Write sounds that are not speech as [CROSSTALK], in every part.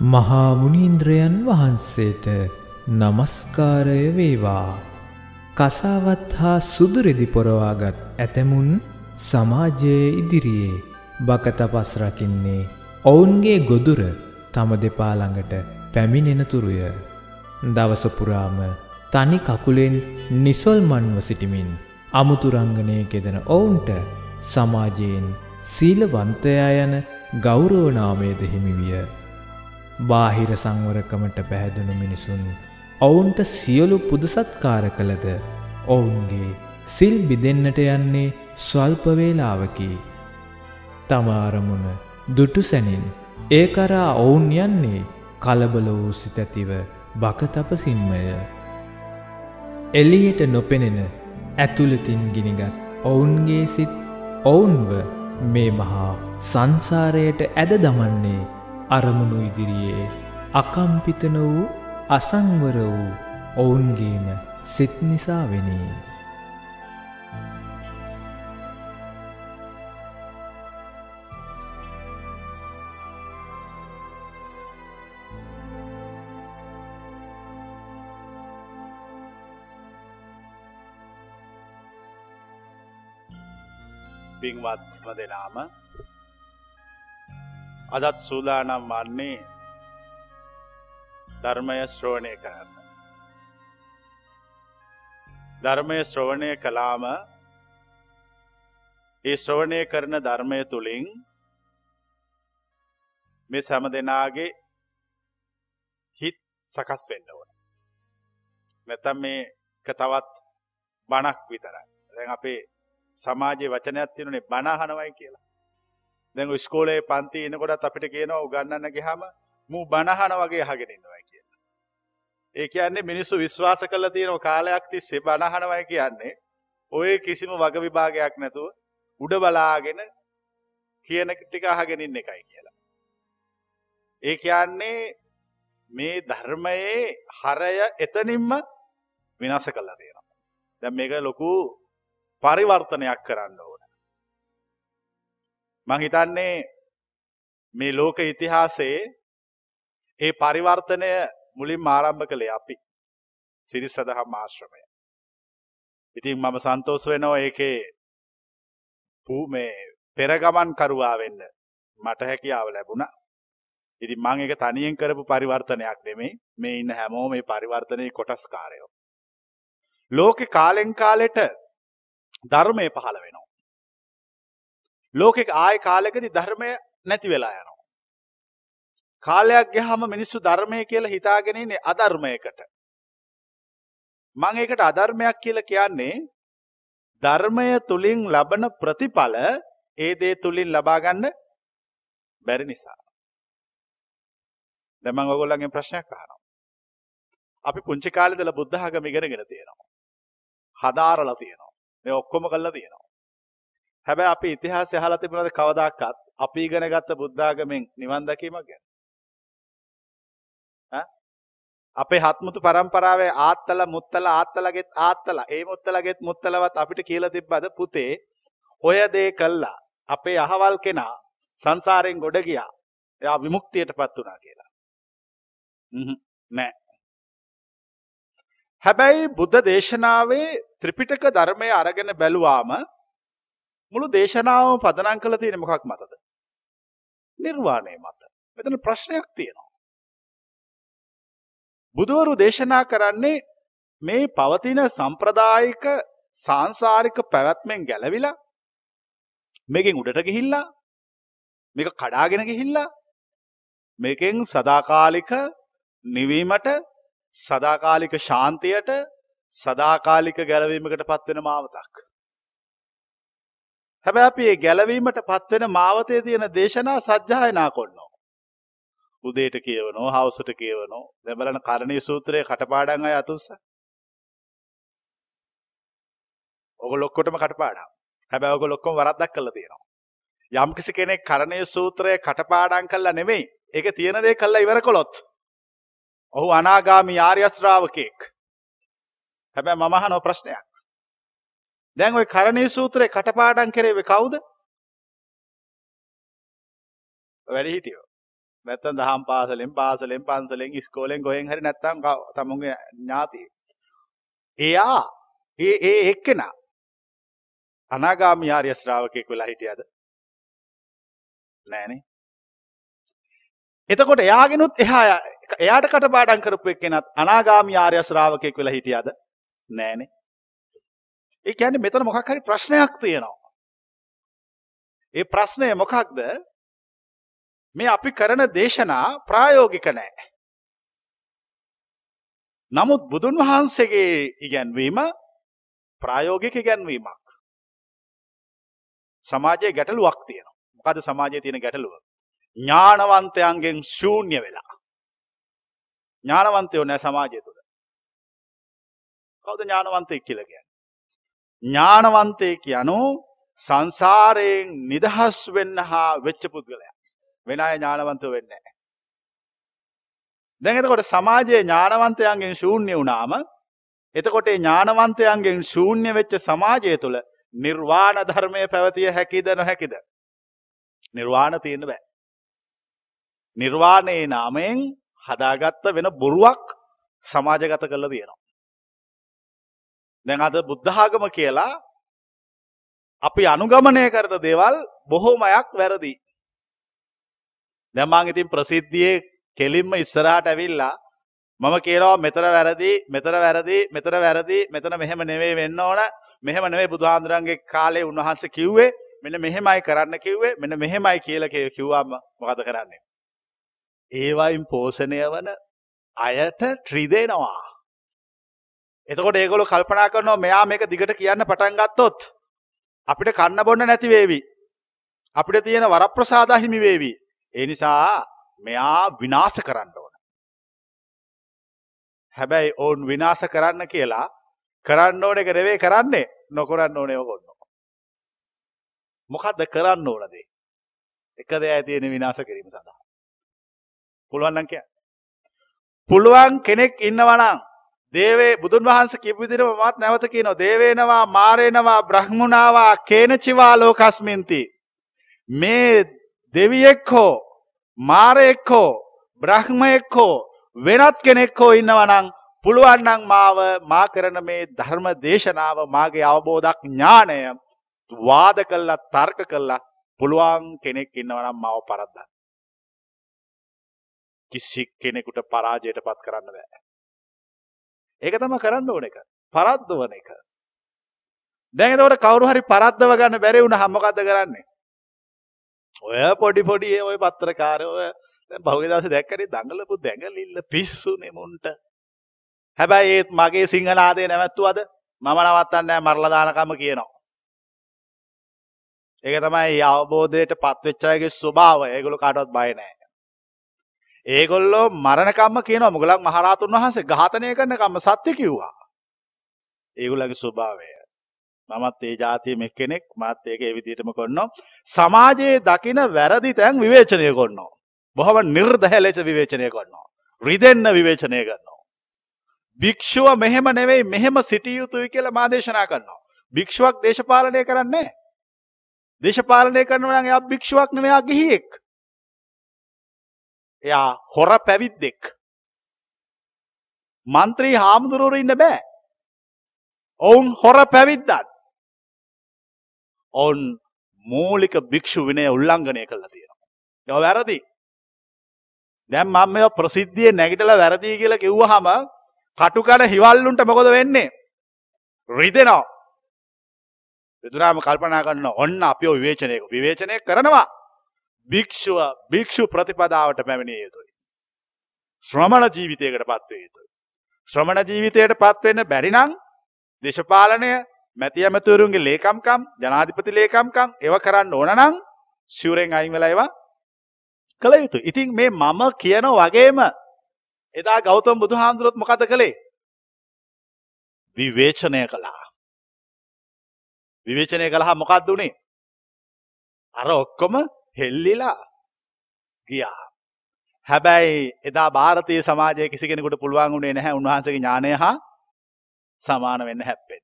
මහා මුනීන්ද්‍රයන් වහන්සේට নমස්කාරය වේවා. කසාවත් හා සුදුරෙදි පොරවාගත් ඇතැමුන් සමාජයේ ඉදිරියේ බක තපස් රකින්නේ ඔවුන්ගේ ගොදුර තම දෙපා ළඟට පැමිණෙනතුරුය. දවස පුරාම තනි කකුලෙන් නිසොල්මන්ව සිටිමින් අමුතුරංගනය කෙදෙන ඔවුන්ට සමාජයෙන් සීලවන්තයා යන ගෞරවනාමයද හිමිවිය. බාහිර සංවරකමට පැහැදුණු මිනිසුන් ඔවුන්ට සියලු පුදසත්කාර කළද ඔවුන්ගේ සිල් බිදෙන්නට යන්නේ ස්වල්පවේලාවකි. තමාරමුණ දුටු සැනින් ඒ කරා ඔවුන් යන්නේ කලබල වූ සිතැතිව බකතපසින්මය. එලියට නොපෙනෙන ඇතුළතින් ගිනිගත් ඔවුන්ගේ සිත් ඔවුන්ව මේ මහා සංසාරයට ඇද දමන්නේ අරමුණු ඉදිරියේ අකම්පිතන වූ අසංවර වූ ඔවුන්ගේම සිත් නිසාවෙනී. පින්වත්ම දෙනාම අදත් සූදානම් වන්නේ ධර්මය ශ්‍රවණය කරන්න. ධර්මය ශ්‍රවණය කලාම ඒ ශ්‍රවණය කරන ධර්මය තුළින් මේ සැම දෙනාගේ හිත් සකස් වෙන්න ඕන. නැතම් මේ තවත් බණක් විතරයි. දැන් අපේ සමාජයේ වචනයක් තියෙනුනේ බණ අහනවයි කියලා. දැන් ඉස්කෝලේ පන්ති එනකොටත් අපිට කියනවා උගන්වන්න ගියාම මූ බණ අහන වගේ අහගෙන ඉන්නවා කියලා. ඒ කියන්නේ මිනිස්සු විශ්වාස කරලා තියෙන කාලයක් තිස්සේ බණ අහනවයි කියන්නේ ඔය කිසිම වග විභාගයක් නැතුව උඩ බලාගෙන කියන ටික අහගෙන ඉන්න එකයි කියලා. ඒ කියන්නේ මේ ධර්මයේ හරය එතනින්ම විනාශ කළා තියෙනවා. දැන් මේක ලොකු පරිවර්තනයක් කරන්න ඕන. මං හිතන්නේ මේ ලෝක ඉතිහාසයේ ඒ පරිවර්තනය මුලින් ආරම්භ කළේ අපි සිරිස් සදහම් ආශ්‍රමය. ඉතින් මම සන්තෝස් වෙනවා ඒකේ පූ මේ පෙරගමන් කරුවා වෙන්න මට හැකියාව ලැබුණා. ඉතින් මං ඒක තනියෙන් කරපු පරිවර්තනයක් නෙමෙයි මේ ඉන්න හැමෝම මේ පරිවර්තනයේ කොටස්කාරයෝ. ලෝකේ කාලෙන් කාලෙට ධර්මය පහළ වෙනවා. ලෝකෙක ආය කාලෙකදී ධර්මය නැති වෙලා යනවා. කාලයක් ගියාම මිනිස්සු ධර්මය කියලා හිතාගෙන ඉන්නේ අධර්මයකට. මම ඒකට අධර්මයක් කියලා කියන්නේ ධර්මය තුලින් ලබන ප්‍රතිඵල ඒ දේ තුලින් ලබා ගන්න බැරි නිසා. දැන් මම ඔයගොල්ලන්ගෙන් ප්‍රශ්නයක් අහනවා. අපි පුංචි කාලේ ඉඳලා බුද්ධ ධර්ම ඉගෙනගෙන තියෙනවා. හදාරලා තියෙනවා. මේ ඔක්කොම කරලා තියෙනවා. හැබැයි අපි ඉතිහාසය අහලා තිබුණාද කවදාකවත්? අපි ඉගෙන ගත්ත බුද්ධාගමෙන් නිවන් දැකීමක් ගැන? ඈ? අපේ හත්මුතු පරම්පරාවේ ආත්තල මුත්තල ආත්තලගෙත් ආත්තල. ඒ මුත්තලගෙත් මුත්තලවත් අපිට කියලා තිබ්බද පුතේ? ඔය දේ කළා. අපේ අහවල් කෙනා සංසාරයෙන් ගොඩ ගියා. එයා විමුක්තියටපත් වුණා කියලා. නෑ. හැබැයි බුද්ධ දේශනාවේ ත්‍රිපිටක ධර්මය අරගෙන බැලුවාම මුළු දේශනාවම පදනම් කළ තියෙන මොකක් මතද? නිර්වාණය මත. මෙතන ප්‍රශ්නයක් තියෙනවා. බුදුවරු දේශනා කරන්නේ මේ පවතින සම්ප්‍රදායික සාංසාරික පැවැත්මෙන් ගැලවිලා මේකෙන් උඩට ගිහිල්ලා මේක කඩාගෙන ගිහිල්ලා මේකෙන් සදාකාලික නිවීමට සදාකාලික ශාන්තියට සදාකාලික ගැලවීමකට පත්වෙන මාවතක්. හැබැයි අපි මේ ගැලවීමට පත්වෙන මාවතේ තියෙන දේශනා සජ්ජායනා කරනවා. උදේට කියවනෝ, හවසට කියවනෝ. දැන් බලන්න කරණීය සූත්‍රයේ කටපාඩම් අය අතුස්ස. ඔගොල්ලෝ ඔක්කොටම කටපාඩම්. හැබැයි ඔගොල්ලෝ ඔක්කොම වරද්දක් කරලා තියෙනවා. යම්කිසි කෙනෙක් කරණීය සූත්‍රයේ කටපාඩම් කළා නෙමෙයි. ඒක තියෙන දේ කළා ඉවර කළොත්. ඔහු අනාගාමී ආර්ය ශ්‍රාවකෙක්. හැබැයි මම අහන ප්‍රශ්නයක්. දැන් ওই කරණීය සූත්‍රේ කටපාඩම් කරේවේ කවුද? වැඩි හිටියෝ. නැත්තම් දහම් පාසලෙන් පාසලෙන් පන්සලෙන් ඉස්කෝලෙන් කොහෙන් හරි නැත්තම් තමුන්ගේ ඥාතිය. එයා ඒ ඒ එක්කෙනා අනාගාමී ආර්ය ශ්‍රාවකයෙක් වෙලා හිටියද? නෑනේ. එතකොට එයාගෙනුත් එහා එයාට කටපාඩම් කරපු එක්කෙනත් අනාගාමී ආර්ය ශ්‍රාවකයෙක් වෙලා හිටියද? නෑනේ. ඒ කියන්නේ මෙතන මොකක් හරි ප්‍රශ්නයක් තියෙනවා. ඒ ප්‍රශ්නය මොකක්ද? මේ අපි කරන දේශනා ප්‍රායෝගික නැහැ. නමුත් බුදුන් වහන්සේගේ ඉගැන්වීම ප්‍රායෝගික ඉගැන්වීමක්. සමාජයේ ගැටලුවක් තියෙනවා. මොකද සමාජයේ තියෙන ගැටලුව? ඥානවන්තයන්ගෙන් ශූන්‍ය වෙලා. ඥානවන්තයෝ නැහැ සමාජය තුළ. කවුද ඥානවන්තයෙක් කියලා කියන්නේ? ඥානවන්තයෙක් යනෝ සංසාරයෙන් නිදහස් වෙන්න හා වෙච්ච පුද්ගලයා. වෙන අය ඥානවන්තයෝ වෙන්නේ නැහැ. දැන් එතකොට සමාජයේ ඥානවන්තයන්ගෙන් ශූන්‍ය වුණාම එතකොට ඒ ඥානවන්තයන්ගෙන් ශූන්‍ය වෙච්ච සමාජය තුළ නිර්වාණ ධර්මය පැවතිය හැකිද නොහැකිද? නිර්වාණ තියෙන්න බෑ. නිර්වාණයේ නාමයෙන් හදාගත්ත වෙන බොරුවක් සමාජගත කරලා තියෙනවා. දැන් අද බුද්ධාගම කියලා අපි අනුගමනය කරන දේවල් බොහෝමයක් වැරදි. දැන් මං ඉතින් ප්‍රසිද්ධියේ කෙලින්ම ඉස්සරහට ඇවිල්ලා මම කියනවා මෙතන වැරදි මෙතන වැරදි මෙතන වැරදි මෙතන මෙහෙම නෙවෙයි වෙන්න ඕන. මෙහෙම නෙවෙයි බුදුහාමුදුරන්ගේ කාලේ උන්වහන්සේ කිව්වේ. මෙන්න මෙහෙමයි කරන්න කිව්වේ. මෙන්න මෙහෙමයි කියලා කිව්වම මොකද කරන්නේ? ඒවයින් පෝෂණය වන අයට ත්‍රිදෙනවා. එතකොට ඒගොල්ලෝ කල්පනා කරනවා මෙයා මේක දිගට කියන්න පටන් ගත්තොත් අපිට කන්න බොන්න නැති වේවි අපිට තියෙන වරප්‍රසාද හිමි වේවි ඒ නිසා මෙයා විනාශ කරන්න ඕන හැබැයි ඔවුන් විනාශ කරන්න කියලා කරන්න ඕන එක නෙවෙයි කරන්නේ නොකරන්න ඕනේ ඔකොන්න. මොකද්ද කරන්න ඕන දේ? එක දෙයයි තියෙන විනාශ කිරීම සඳහා. පුළුවන් නම් කියන්න. පුළුවන් කෙනෙක් ඉන්නවා නම් දේවේ බුදුන් වහන්සේ කියපු විදිහට මමත් නැවත කියනවා දේවේනවා මාරේනවා බ්‍රහ්මුණාවා කේනචිවා ලෝකස්මින්ති මේ දෙවියෙක් හෝ මාරයෙක් හෝ බ්‍රහ්මයෙක් හෝ වෙනත් කෙනෙක් හෝ ඉන්නවා නම් පුළුවන් නම් මාව මා කරන මේ ධර්ම දේශනාව මාගේ අවබෝධක් ඥානය වාද කළා තර්ක කළා පුළුවන් කෙනෙක් ඉන්නවා නම් මාව පරද්දන්න. කිසි කෙනෙකුට පරාජයට පත් කරන්න බෑ. ඒක තමයි කරන්න ඕන එක. පරද්දවන එක. දැන් එතකොට කවුරු හරි පරද්දව ගන්න බැරි වුණාම මොකද්ද කරන්නේ? ඔය පොඩි පොඩි ඔය පත්‍රකාරයෝ ඔය දැන් පහුගිය දවසේ දැක්කනේ දඟලපු දැඟලිල්ල පිස්සුනේ මුන්ට. හැබැයි ඒත් මගේ සිංහනාදය නැවැත්තුවද මම නවත්තන්නේ මරලා දානකම කියනවා. ඒක තමයි අවබෝධයට පත්වෙච්ච අයගේ ස්වභාවය. ඒගොල්ලෝ කාටවත් බය නැහැ. ඒගොල්ලෝ මරණකම්ම කියනවා මුගලන් මහරහතුන් වහන්සේ ඝාතනය කරන කම්ම සත්‍ය කිව්වා. ඒගොල්ලගේ ස්වභාවය. මමත් ඒ જાතියෙම කෙනෙක් මාත් ඒක ඒ විදිහටම කරනවා. සමාජයේ දකින වැරදි තැන් විවේචනය කරනවා. බොහොම නිර්දය ලෙස විවේචනය කරනවා. රිදෙන්න විවේචනය කරනවා. භික්ෂුව මෙහෙම නෙවෙයි මෙහෙම සිටිය යුතුයි කියලා මා දේශනා කරනවා. භික්ෂුවක් දේශපාලනය කරන්නේ දේශපාලනය කරනවා නම් එයා භික්ෂුවක් නෙවෙයි එයා ගිහියෙක්. එයා හොර පැවිද්දෙක්. මන්ත්‍රී හාමුදුරුවරු ඉන්න බෑ. ඔවුන් හොර පැවිද්දත්. ඔවුන් මූලික භික්ෂු විනය උල්ලංඝනය කළා තියෙනවා. ඒවා වැරදි. දැන් මම මේවා ප්‍රසිද්ධියේ නැගිටලා වැරදි කියලා කිව්වහම කටුකන හිවල්ලුන්ට මොකද වෙන්නේ? රිදෙනවා. විදුරාම කල්පනා කරන ඔන්න අපිව විවේචනය විවේචනය කරනවා. භික්ෂුව භික්ෂු ප්‍රතිපදාවට පැමිණිය යුතුයි. ශ්‍රමණ ජීවිතයකට පත්වේ යුතුයි. ශ්‍රමණ ජීවිතයට පත්වෙන්න බැරිනම් දේශපාලනය මැති ඇමතුරුන්ගේ ලේකම්කම් ජනාධිපති ලේකම්කම් ඒව කරන්න ඕන නම් සිවුරෙන් අයින් වෙලා ඒවා කළ යුතුයි. ඉතින් මේ මම කියන වගේම එදා ගෞතම බුදුහාමුදුරුවොත් මොකද කළේ? විවේචනය කළා. විවේචනය කළා මොකක්ද උනේ? අර ඔක්කොම හෙල්ලිලා ගියා. හැබැයි එදා ಭಾರತೀಯ සමාජයේ කිසි කෙනෙකුට පුළුවන් වුණේ නැහැ උන්වහන්සේගේ ඥානය හා සමාන වෙන්න හැප්පෙන්න.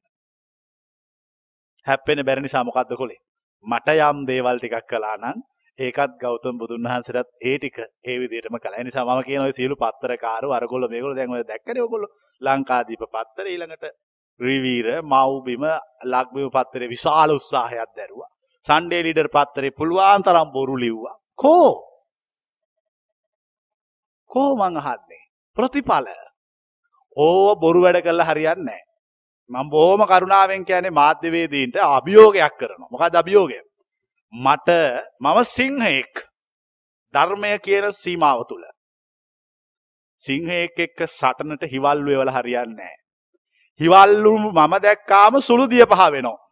හැප්පෙන්න බැරි නිසා මොකද්ද කළේ? මට යම් දේවල් ටිකක් කළා නම් ඒකත් ගෞතම බුදුන් වහන්සේටත් ඒ ටික ඒ විදිහටම කළා. ඒ නිසා මම කියන ඔය සියලු පත්තරකාරෝ අරගොල්ලෝ මේගොල්ලෝ දැන් ඔය දැක්කනේ ඔයගොල්ලෝ ලංකාදීප පත්තර ඊළඟට රිවීර මව්බිම ලක්බිම පත්තරේ විශාල උත්සාහයක් දැරුවා. සන්ඩේ ලීඩර් පත්තරේ පුළුවන් තරම් බොරු ලිව්වා. කෝ? කෝ මං අහන්නේ? ප්‍රතිඵල. ඕව බොරු වැඩ කළා හරියන්නේ නැහැ. මම බොහොම කරුණාවෙන් කියන්නේ මාධ්‍යවේදීන්ට අභියෝගයක් කරනවා. මොකක්ද අභියෝගය? මට මම සිංහයෙක් ධර්මය කියන සීමාව තුළ. සිංහයෙක් එක්ක සටනට හිවල්ලු එවල හරියන්නේ නැහැ. හිවල්ලු මම දැක්කාම සුළුදිය පහ වෙනවා.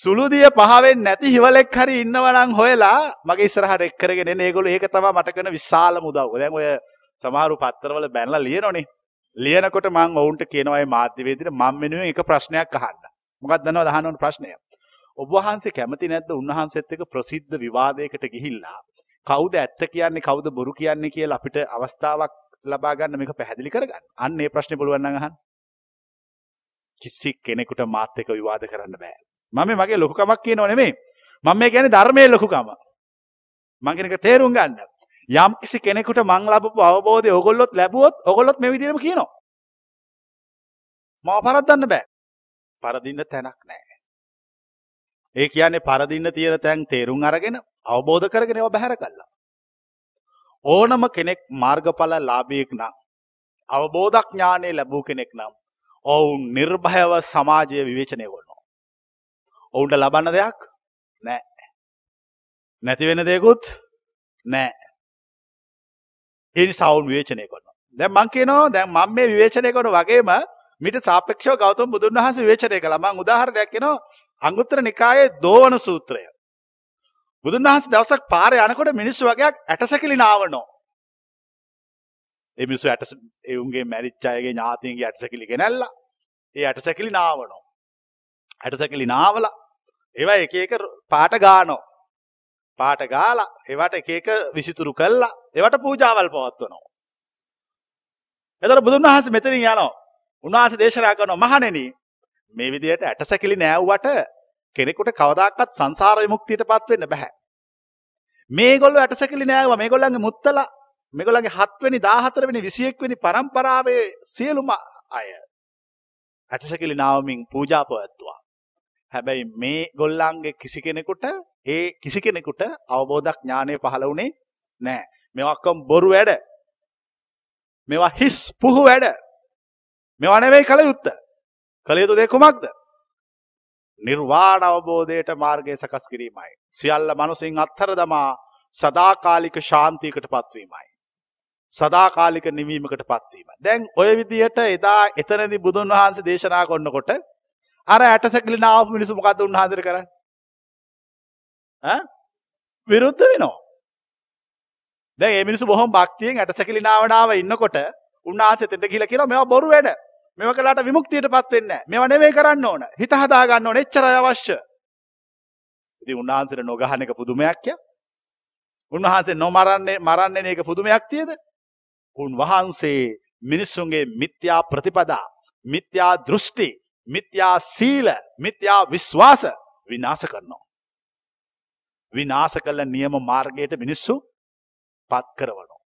සුළුදිය පහවෙන් නැති හිවලෙක් හරි ඉන්නවනම් හොයලා මගේ ඉස්සරහට එක් කරගෙන එන ඒගොල්ලෝ ඒක තමයි මට කරන විශාල මුදව්. දැන් ඔය සමහරු පත්තරවල බැනලා ලියනෝනේ. ලියනකොට මං ඔවුන්ට කියනවා මේ මාධ්‍යවේදීට මම වෙනුවෙන් එක ප්‍රශ්නයක් අහන්න. මොකක්ද දන්නවද අහන්න ඕන ප්‍රශ්නය? ඔබ වහන්සේ කැමති නැද්ද උන්වහන්සේත් එක්ක ප්‍රසිද්ධ විවාදයකට ගිහිල්ලා කවුද ඇත්ත කියන්නේ කවුද බොරු කියන්නේ කියලා අපිට අවස්ථාවක් ලබා ගන්න මේක පැහැදිලි කරගන්න. අන්න ඒ ප්‍රශ්නේ පුළුවන් නම් අහන්න. කිසි කෙනෙකුට මාත් එක්ක විවාද කරන්න බෑ. මම මගේ ලොකුකමක් කියනව නෙමෙයි. මම මේ කියන්නේ ධර්මයේ ලොකුකම. මං කියන එක තේරුම් ගන්න. යම් කිසි කෙනෙකුට මං ලැබපු අවබෝධය ඕගොල්ලොත් ලැබුවොත් ඕගොල්ලොත් මේ විදිහටම කියනවා. මම පරද්දන්න බෑ. පරදින්න තැනක් නෑ. ඒ කියන්නේ පරදින්න තියෙන තැන් තේරුම් අරගෙන අවබෝධ කරගෙන ඒවා බැහැර කළා. ඕනම කෙනෙක් මාර්ගඵල ලාභියෙක් නම් අවබෝධඥානය ලැබූ කෙනෙක් නම් ඔවුන් නිර්භයව සමාජය විවේචනය කරනවා. ඔවුන්ට ලබන්න දෙයක් නෑ. නැති වෙන දෙයකුත් නෑ. ඒ නිසා ඔවුන් විවේචනය කරනවා. දැන් මං කියනවා දැන් මම මේ විවේචනය කරන වගේම මිට සාපේක්ෂව ගෞතම බුදුන් වහන්සේ විවේචනය කළා. මං උදාහරණයක් කියනවා අංගුත්තර නිකායේ දෝවන සූත්‍රය. බුදුන් වහන්සේ දවසක් පාරේ යනකොට මිනිස්සු වගේක් ඇටසැකිලි නාවනෝ. ඒ මිනිස්සු ඇට ඒ උන්ගේ මැරිච්ච අයගේ ඥාතීන්ගේ ඇටසැකිලි ගෙනල්ලා ඒ ඇටසැකිලි නාවනෝ. ඇටසැකිලි නාවලා ඒවා එක එක පාට ගානෝ. පාට ගාලා ඒවට එක එක විසිතුරු කළා ඒවට පූජාවල් පවත්වනවා. එතකොට බුදුන් වහන්සේ මෙතනින් යනවා. උන්වහන්සේ දේශනා කරනවා මහණෙනි මේ විදිහට ඇටසැකිලි නෑවුවට කෙනෙකුට කවදාකවත් සංසාර විමුක්තියටපත් වෙන්න බෑ. මේගොල්ලෝ ඇටසැකිලි නෑවුවා මේගොල්ලන්ගේ මුත්තලා මේගොල්ලන්ගේ 7 වෙනි 14 වෙනි 21 වෙනි පරම්පරාවේ සියලුම අය ඇටසැකිලි නාවමින් පූජා පවත්වුවා. හැබැයි මේ ගොල්ලන්ගේ කිසි කෙනෙකුට ඒ කිසි කෙනෙකුට අවබෝධක් ඥානය පහළ වුණේ නෑ. මේවා ඔක්කොම බොරු වැඩ. මේවා හිස් පුහු වැඩ. මේවා නෙවෙයි කල යුත්තේ. කළ යුතු දේ කුමක්ද? නිර්වාණ අවබෝධයට මාර්ගය සකස් කිරීමයි. සියල්ල මනසින් අත්හැර දමා සදාකාලික ශාන්තියකට පත්වීමයි. සදාකාලික නිවීමකට පත්වීම. දැන් ඔය විදිහට එදා එතනදී බුදුන් වහන්සේ දේශනා කරනකොට අර ඇටසැකිලින ආපු මිනිස්සු මොකද්ද උන්වහන්සේට කරන්නේ? ඈ විරුද්ධ වෙනවා. දැන් මේ මිනිස්සු බොහොම භක්තියෙන් ඇටසැකිලිනාවනාව ඉන්නකොට උන්වහන්සේ තෙට ගිහිලා කියනවා මේවා බොරු වැඩ. මේව කළාට විමුක්තියටපත් වෙන්නේ නැහැ. මේවා නෙවෙයි කරන්න ඕන. හිත හදා ගන්න ඕන. එච්චරයි අවශ්‍ය. ඉතින් උන්වහන්සේට නොගහන එක පුදුමයක් ය. උන්වහන්සේ නොමරන්නේ මරන්නේ මේක පුදුමයක් තියද? උන්වහන්සේ මිනිස්සුන්ගේ මිත්‍යා ප්‍රතිපදා, මිත්‍යා දෘෂ්ටි, මිත්‍යා සීල, මිත්‍යා විශ්වාස විනාශ කරනවා. විනාශ කළ නියම මාර්ගයට මිනිස්සු පත් කරවනවා.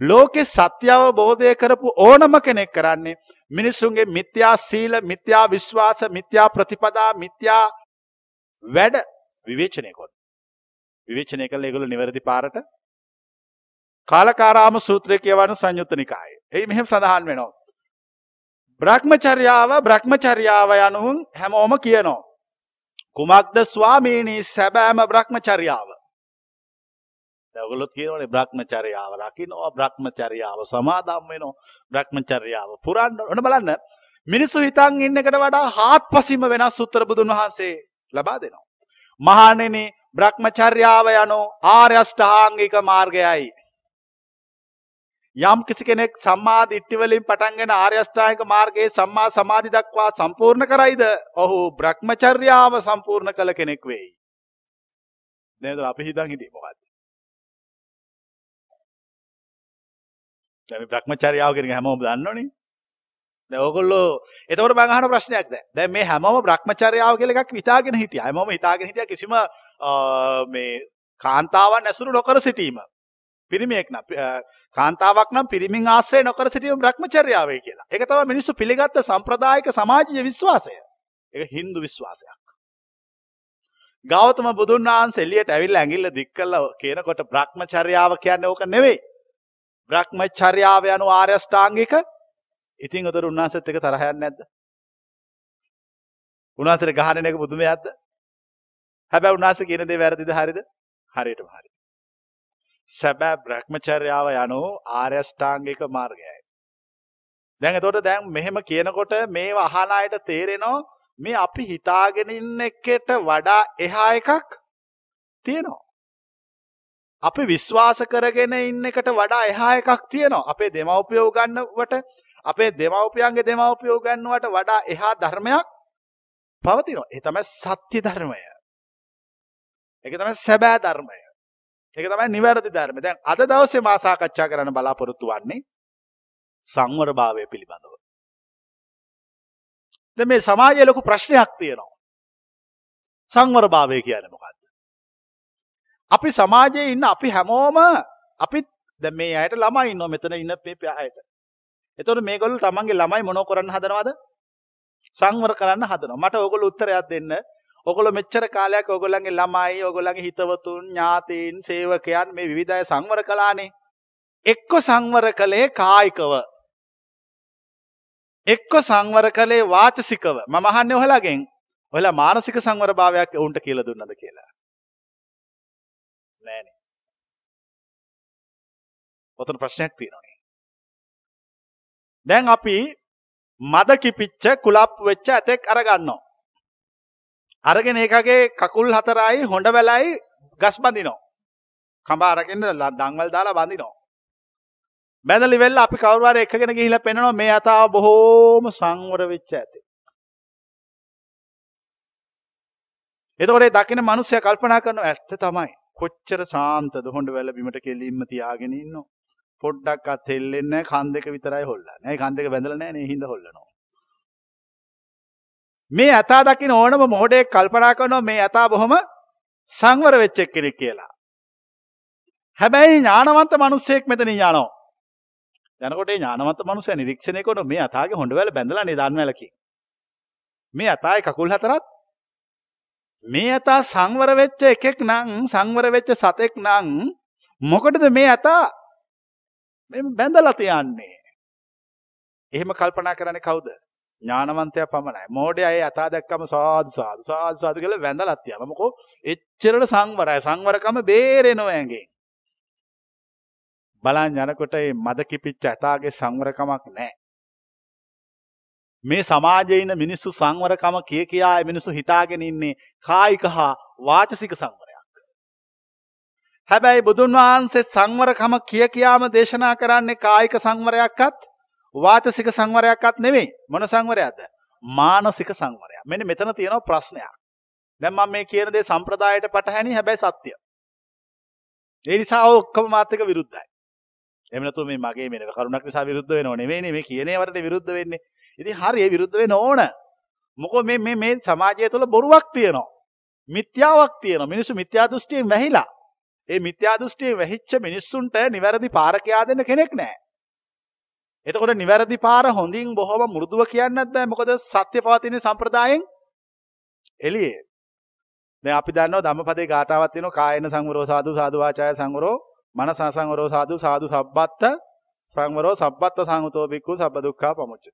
ලෝකෙ සත්‍ය අවබෝධය කරපු ඕනම කෙනෙක් කරන්නේ මිනිස්සුන්ගේ මිත්‍යා සීල මිත්‍යා විශ්වාස මිත්‍යා ප්‍රතිපදා මිත්‍යා වැඩ විවේචනය කොට. විවේචනය කළ ඒගොල්ලෝ නිවැරදි පාරට කාලකාරාම සූත්‍රය කියවන සංයුත්ත නිකායේ. එයි මෙහෙම සඳහන් වෙනවා. බ්‍රහ්මචර්යාව බ්‍රහ්මචර්යාව යනුවෙන් හැමෝම කියනවා. කුමක්ද ස්වාමීනි සැබෑම බ්‍රහ්මචර්යාව? ඔගොල්ලොත් කියනවනේ බ්‍රහ්මචර්යාව රකින්නවා බ්‍රහ්මචර්යාව සමාදම් වෙනවා බ්‍රහ්මචර්යාව පුරන්න ඔන්න බලන්න මිනිස්සු හිතන් ඉන්න එකට වඩා හාත්පසින්ම වෙනස් උත්තර බුදුන් වහන්සේ ලබා දෙනවා මහණෙනි බ්‍රහ්මචර්යාව යනෝ ආර්ය අෂ්ටාංගික මාර්ගයයි යම් කිසි කෙනෙක් සම්මා දිට්ඨි වලින් පටන්ගෙන ආර්ය අෂ්ටාංගික මාර්ගයේ සම්මා සමාධි දක්වා සම්පූර්ණ කරයිද ඔහු බ්‍රහ්මචර්යාව සම්පූර්ණ කළ කෙනෙක් වෙයි නේද අපි හිතන් හිටියේ මොකද්ද දැන් බ්‍රහ්මචර්යාව කියන එක හැමෝම දන්නවනේ. ඕගොල්ලෝ එතකොට මං අහන ප්‍රශ්නයක් දැන්. දැන් මේ හැමෝම Brahmacharyaව කියලා එකක් හිතාගෙන හිටියා. හැමෝම හිතාගෙන හිටියා කිසිම මේ කාන්තාවන් ඇසුරු නොකර සිටීම. පිරිමියෙක් නම් කාන්තාවක් නම් පිරිමින් ආශ්‍රය නොකර සිටීම Brahmacharyaවේ කියලා. ඒක තමයි මිනිස්සු පිළිගත්ත සම්ප්‍රදායික සමාජීය විශ්වාසය. ඒක Hindu විශ්වාසයක්. ගෞතම බුදුන් වහන්සේ එළියට ඇවිල්ලා ඇඟිල්ල දික් කළා කියනකොට Brahmacharyaව කියන්නේ ඕක නෙවෙයි. Brahmacharyaව යනු ආර්ය අෂ්ටාංගික ඉතින් උතර උන්වහන්සේත් එක තරහ යන්නේ නැද්ද? උන්වහන්සේට ගහන එක පුදුමයක්ද? හැබැයි උන්වහන්සේ කියන දේ වැරදිද හරිද? හරියටම හරි. සැබෑ බ්‍රහ්මචර්යාව යනු ආර්ය අෂ්ටාංගික මාර්ගයයි. දැන් එතකොට දැන් මෙහෙම කියනකොට මේව අහන අයට තේරෙනවා මේ අපි හිතාගෙන ඉන්න එකට වඩා එහා එකක් තියෙනවා. අපි විශ්වාස කරගෙන ඉන්න එකට වඩා එහා එකක් තියෙනවා. අපේ දෙමව්පියෝ ගන්නවට අපේ දෙමව්පියන්ගේ දෙමව්පියෝ ගන්නවට වඩා එහා ධර්මයක් පවතිනවා. ඒ තමයි සත්‍ය ධර්මය. ඒක තමයි සැබෑ ධර්මය. ඒක තමයි නිවැරදි ධර්මය. දැන් අද දවසේ මා සාකච්ඡා කරන්න බලාපොරොත්තු වෙන්නේ සංවරභාවය පිළිබඳව. දැන් මේ සමාජයේ ලොකු ප්‍රශ්නයක් තියෙනවා. සංවරභාවය කියන්නේ මොකක්ද? අපි සමාජයේ ඉන්න අපි හැමෝම අපි දැන් මේ අයට ළමයි ඉන්නවා මෙතන ඉන්න මේ අයට. එතකොට මේගොල්ලෝ තමන්ගේ ළමයි මොනව කරන්න හදනවද? සංවර කරන්න හදනවා. මට ඕගොල්ලෝ උත්තරයක් දෙන්න. ඕගොල්ලෝ මෙච්චර කාලයක් ඕගොල්ලන්ගේ ළමයි, ඕගොල්ලන්ගේ හිතවතුන්, ඥාතීන්, සේවකයන් මේ විවිධ අය සංවර කළානේ. එක්ක සංවර කළේ කායිකව. එක්ක සංවර කළේ වාචසිකව. මම අහන්නේ ඔයාලගෙන්. ඔයාලා මානසික සංවරභාවයක් උන්ට කියලා දුන්නද කියලා. නෑනේ. ඔතන ප්‍රශ්නයක් තියෙනවා. දැන් අපි මද කිපිච්ච කුලප් වෙච්ච ඇතෙක් අරගන්නවා. අරගෙන ඒකගේ කකුල් හතරයි හොඬ වැලයි ගස් බඳිනවා. කඹ අරගෙන දන්වල් දාලා බඳිනවා. බැඳලි වෙල්ල අපි කවුරු හරි එකගෙන ගිහිල්ලා පෙන්නනවා මේ අතාව බොහෝම සංවර වෙච්ච ඇතෙක්. එතකොට දකින මිනිස්සයා කල්පනා කරනවා ඇත්ත තමයි. කොච්චර ශාන්තද හොඬ වැල බිමට කෙලින්ම තියාගෙන ඉන්නවා. පොඩ්ඩක්වත් හෙල්ලෙන්නේ නැහැ කන් දෙක විතරයි හොල්ලන්නේ. ඒ කන් දෙක බැඳලා නැහැ නේ හින්දා හොල්ලනවා. මේ යථා දකින්න ඕනම මොහොඩේ කල්පනා කරනවා මේ යථා බොහොම සංවර වෙච්ච කෙනෙක් කියලා. හැබැයි ඥානවන්ත මිනිස්සෙක් මෙතන යනවා. යනකොට ඒ ඥානවන්ත මිනිස්සයා නිරීක්ෂණය කරන මේ යථාගේ හොඬවැල බැඳලා නේ දන්වැලකින්. මේ යථායි කකුල් හතරත් මේ යථා සංවර වෙච්ච එකෙක් නම් සංවර වෙච්ච සතෙක් නම් මොකටද මේ යථා මෙම බැඳලා තියන්නේ. එහෙම කල්පනා කරන්නේ කවුද? ඥානවන්තයා පමණයි. මෝඩයා ඒ අතා දැක්කම සාදු සාදු සාදු සාදු කියලා වැඳලා තියනවා. මොකෝ එච්චරට සංවරයි. සංවරකම බේරෙනවා ඇඟෙන්. බලන් යනකොට මේ මද කිපිච්ච ඇතාගේ සංවරකමක් නැහැ. මේ සමාජයේ ඉන්න මිනිස්සු සංවරකම කිය කියා මිනිස්සු හිතාගෙන ඉන්නේ කායික හා වාචසික සංවර. හැබැයි බුදුන් වහන්සේ සංවරකම කිය කියාම දේශනා කරන්නේ කායික සංවරයක්වත් වාචසික සංවරයක්වත් නෙවෙයි. මොන සංවරයක්ද? මානසික සංවරයක්. මෙන්න මෙතන තියෙනවා ප්‍රශ්නයක්. දැන් මම මේ කියන දේ සම්ප්‍රදායට පටහැනි හැබැයි සත්‍ය. ඒ නිසා ඔක්කොම මාත් එක්ක විරුද්ධයි. එහෙම නැතුව මේ මගේ මේ කරුණක් නිසා විරුද්ධ වෙනව නෙවෙයිනේ මේ කියන ඒවාට විරුද්ධ වෙන්නේ. ඉතින් හරි ඒ විරුද්ධ වෙන්න ඕන. මොකද මේ මේ මේ සමාජය තුළ බොරුවක් තියෙනවා. මිත්‍යාවක් තියෙනවා. මිනිස්සු මිත්‍යා දෘෂ්ටියෙන් වැහිලා. ඒ මිත්‍යා දෘෂ්ටියේ වැහිච්ච මිනිස්සුන්ට නිවැරදි පාර කියා දෙන්න කෙනෙක් නැහැ. එතකොට නිවැරදි පාර හොඳින් බොහොම මෘදුව කියන්නත් බෑ. මොකද සත්‍ය පවතින සම්ප්‍රදායෙන් එළියේ. දැන් අපි දන්නවා ධම්මපදේ ගාතාවක් තියෙනවා කායන සංවරෝ සාදු සාදු වාචාය සංවරෝ මනස සංවරෝ සාදු සාදු සබ්බත්ත සංවරෝ සබ්බත්ත සංගතෝ බික්ඛු සබ්බ දුක්ඛා පමුච්චති.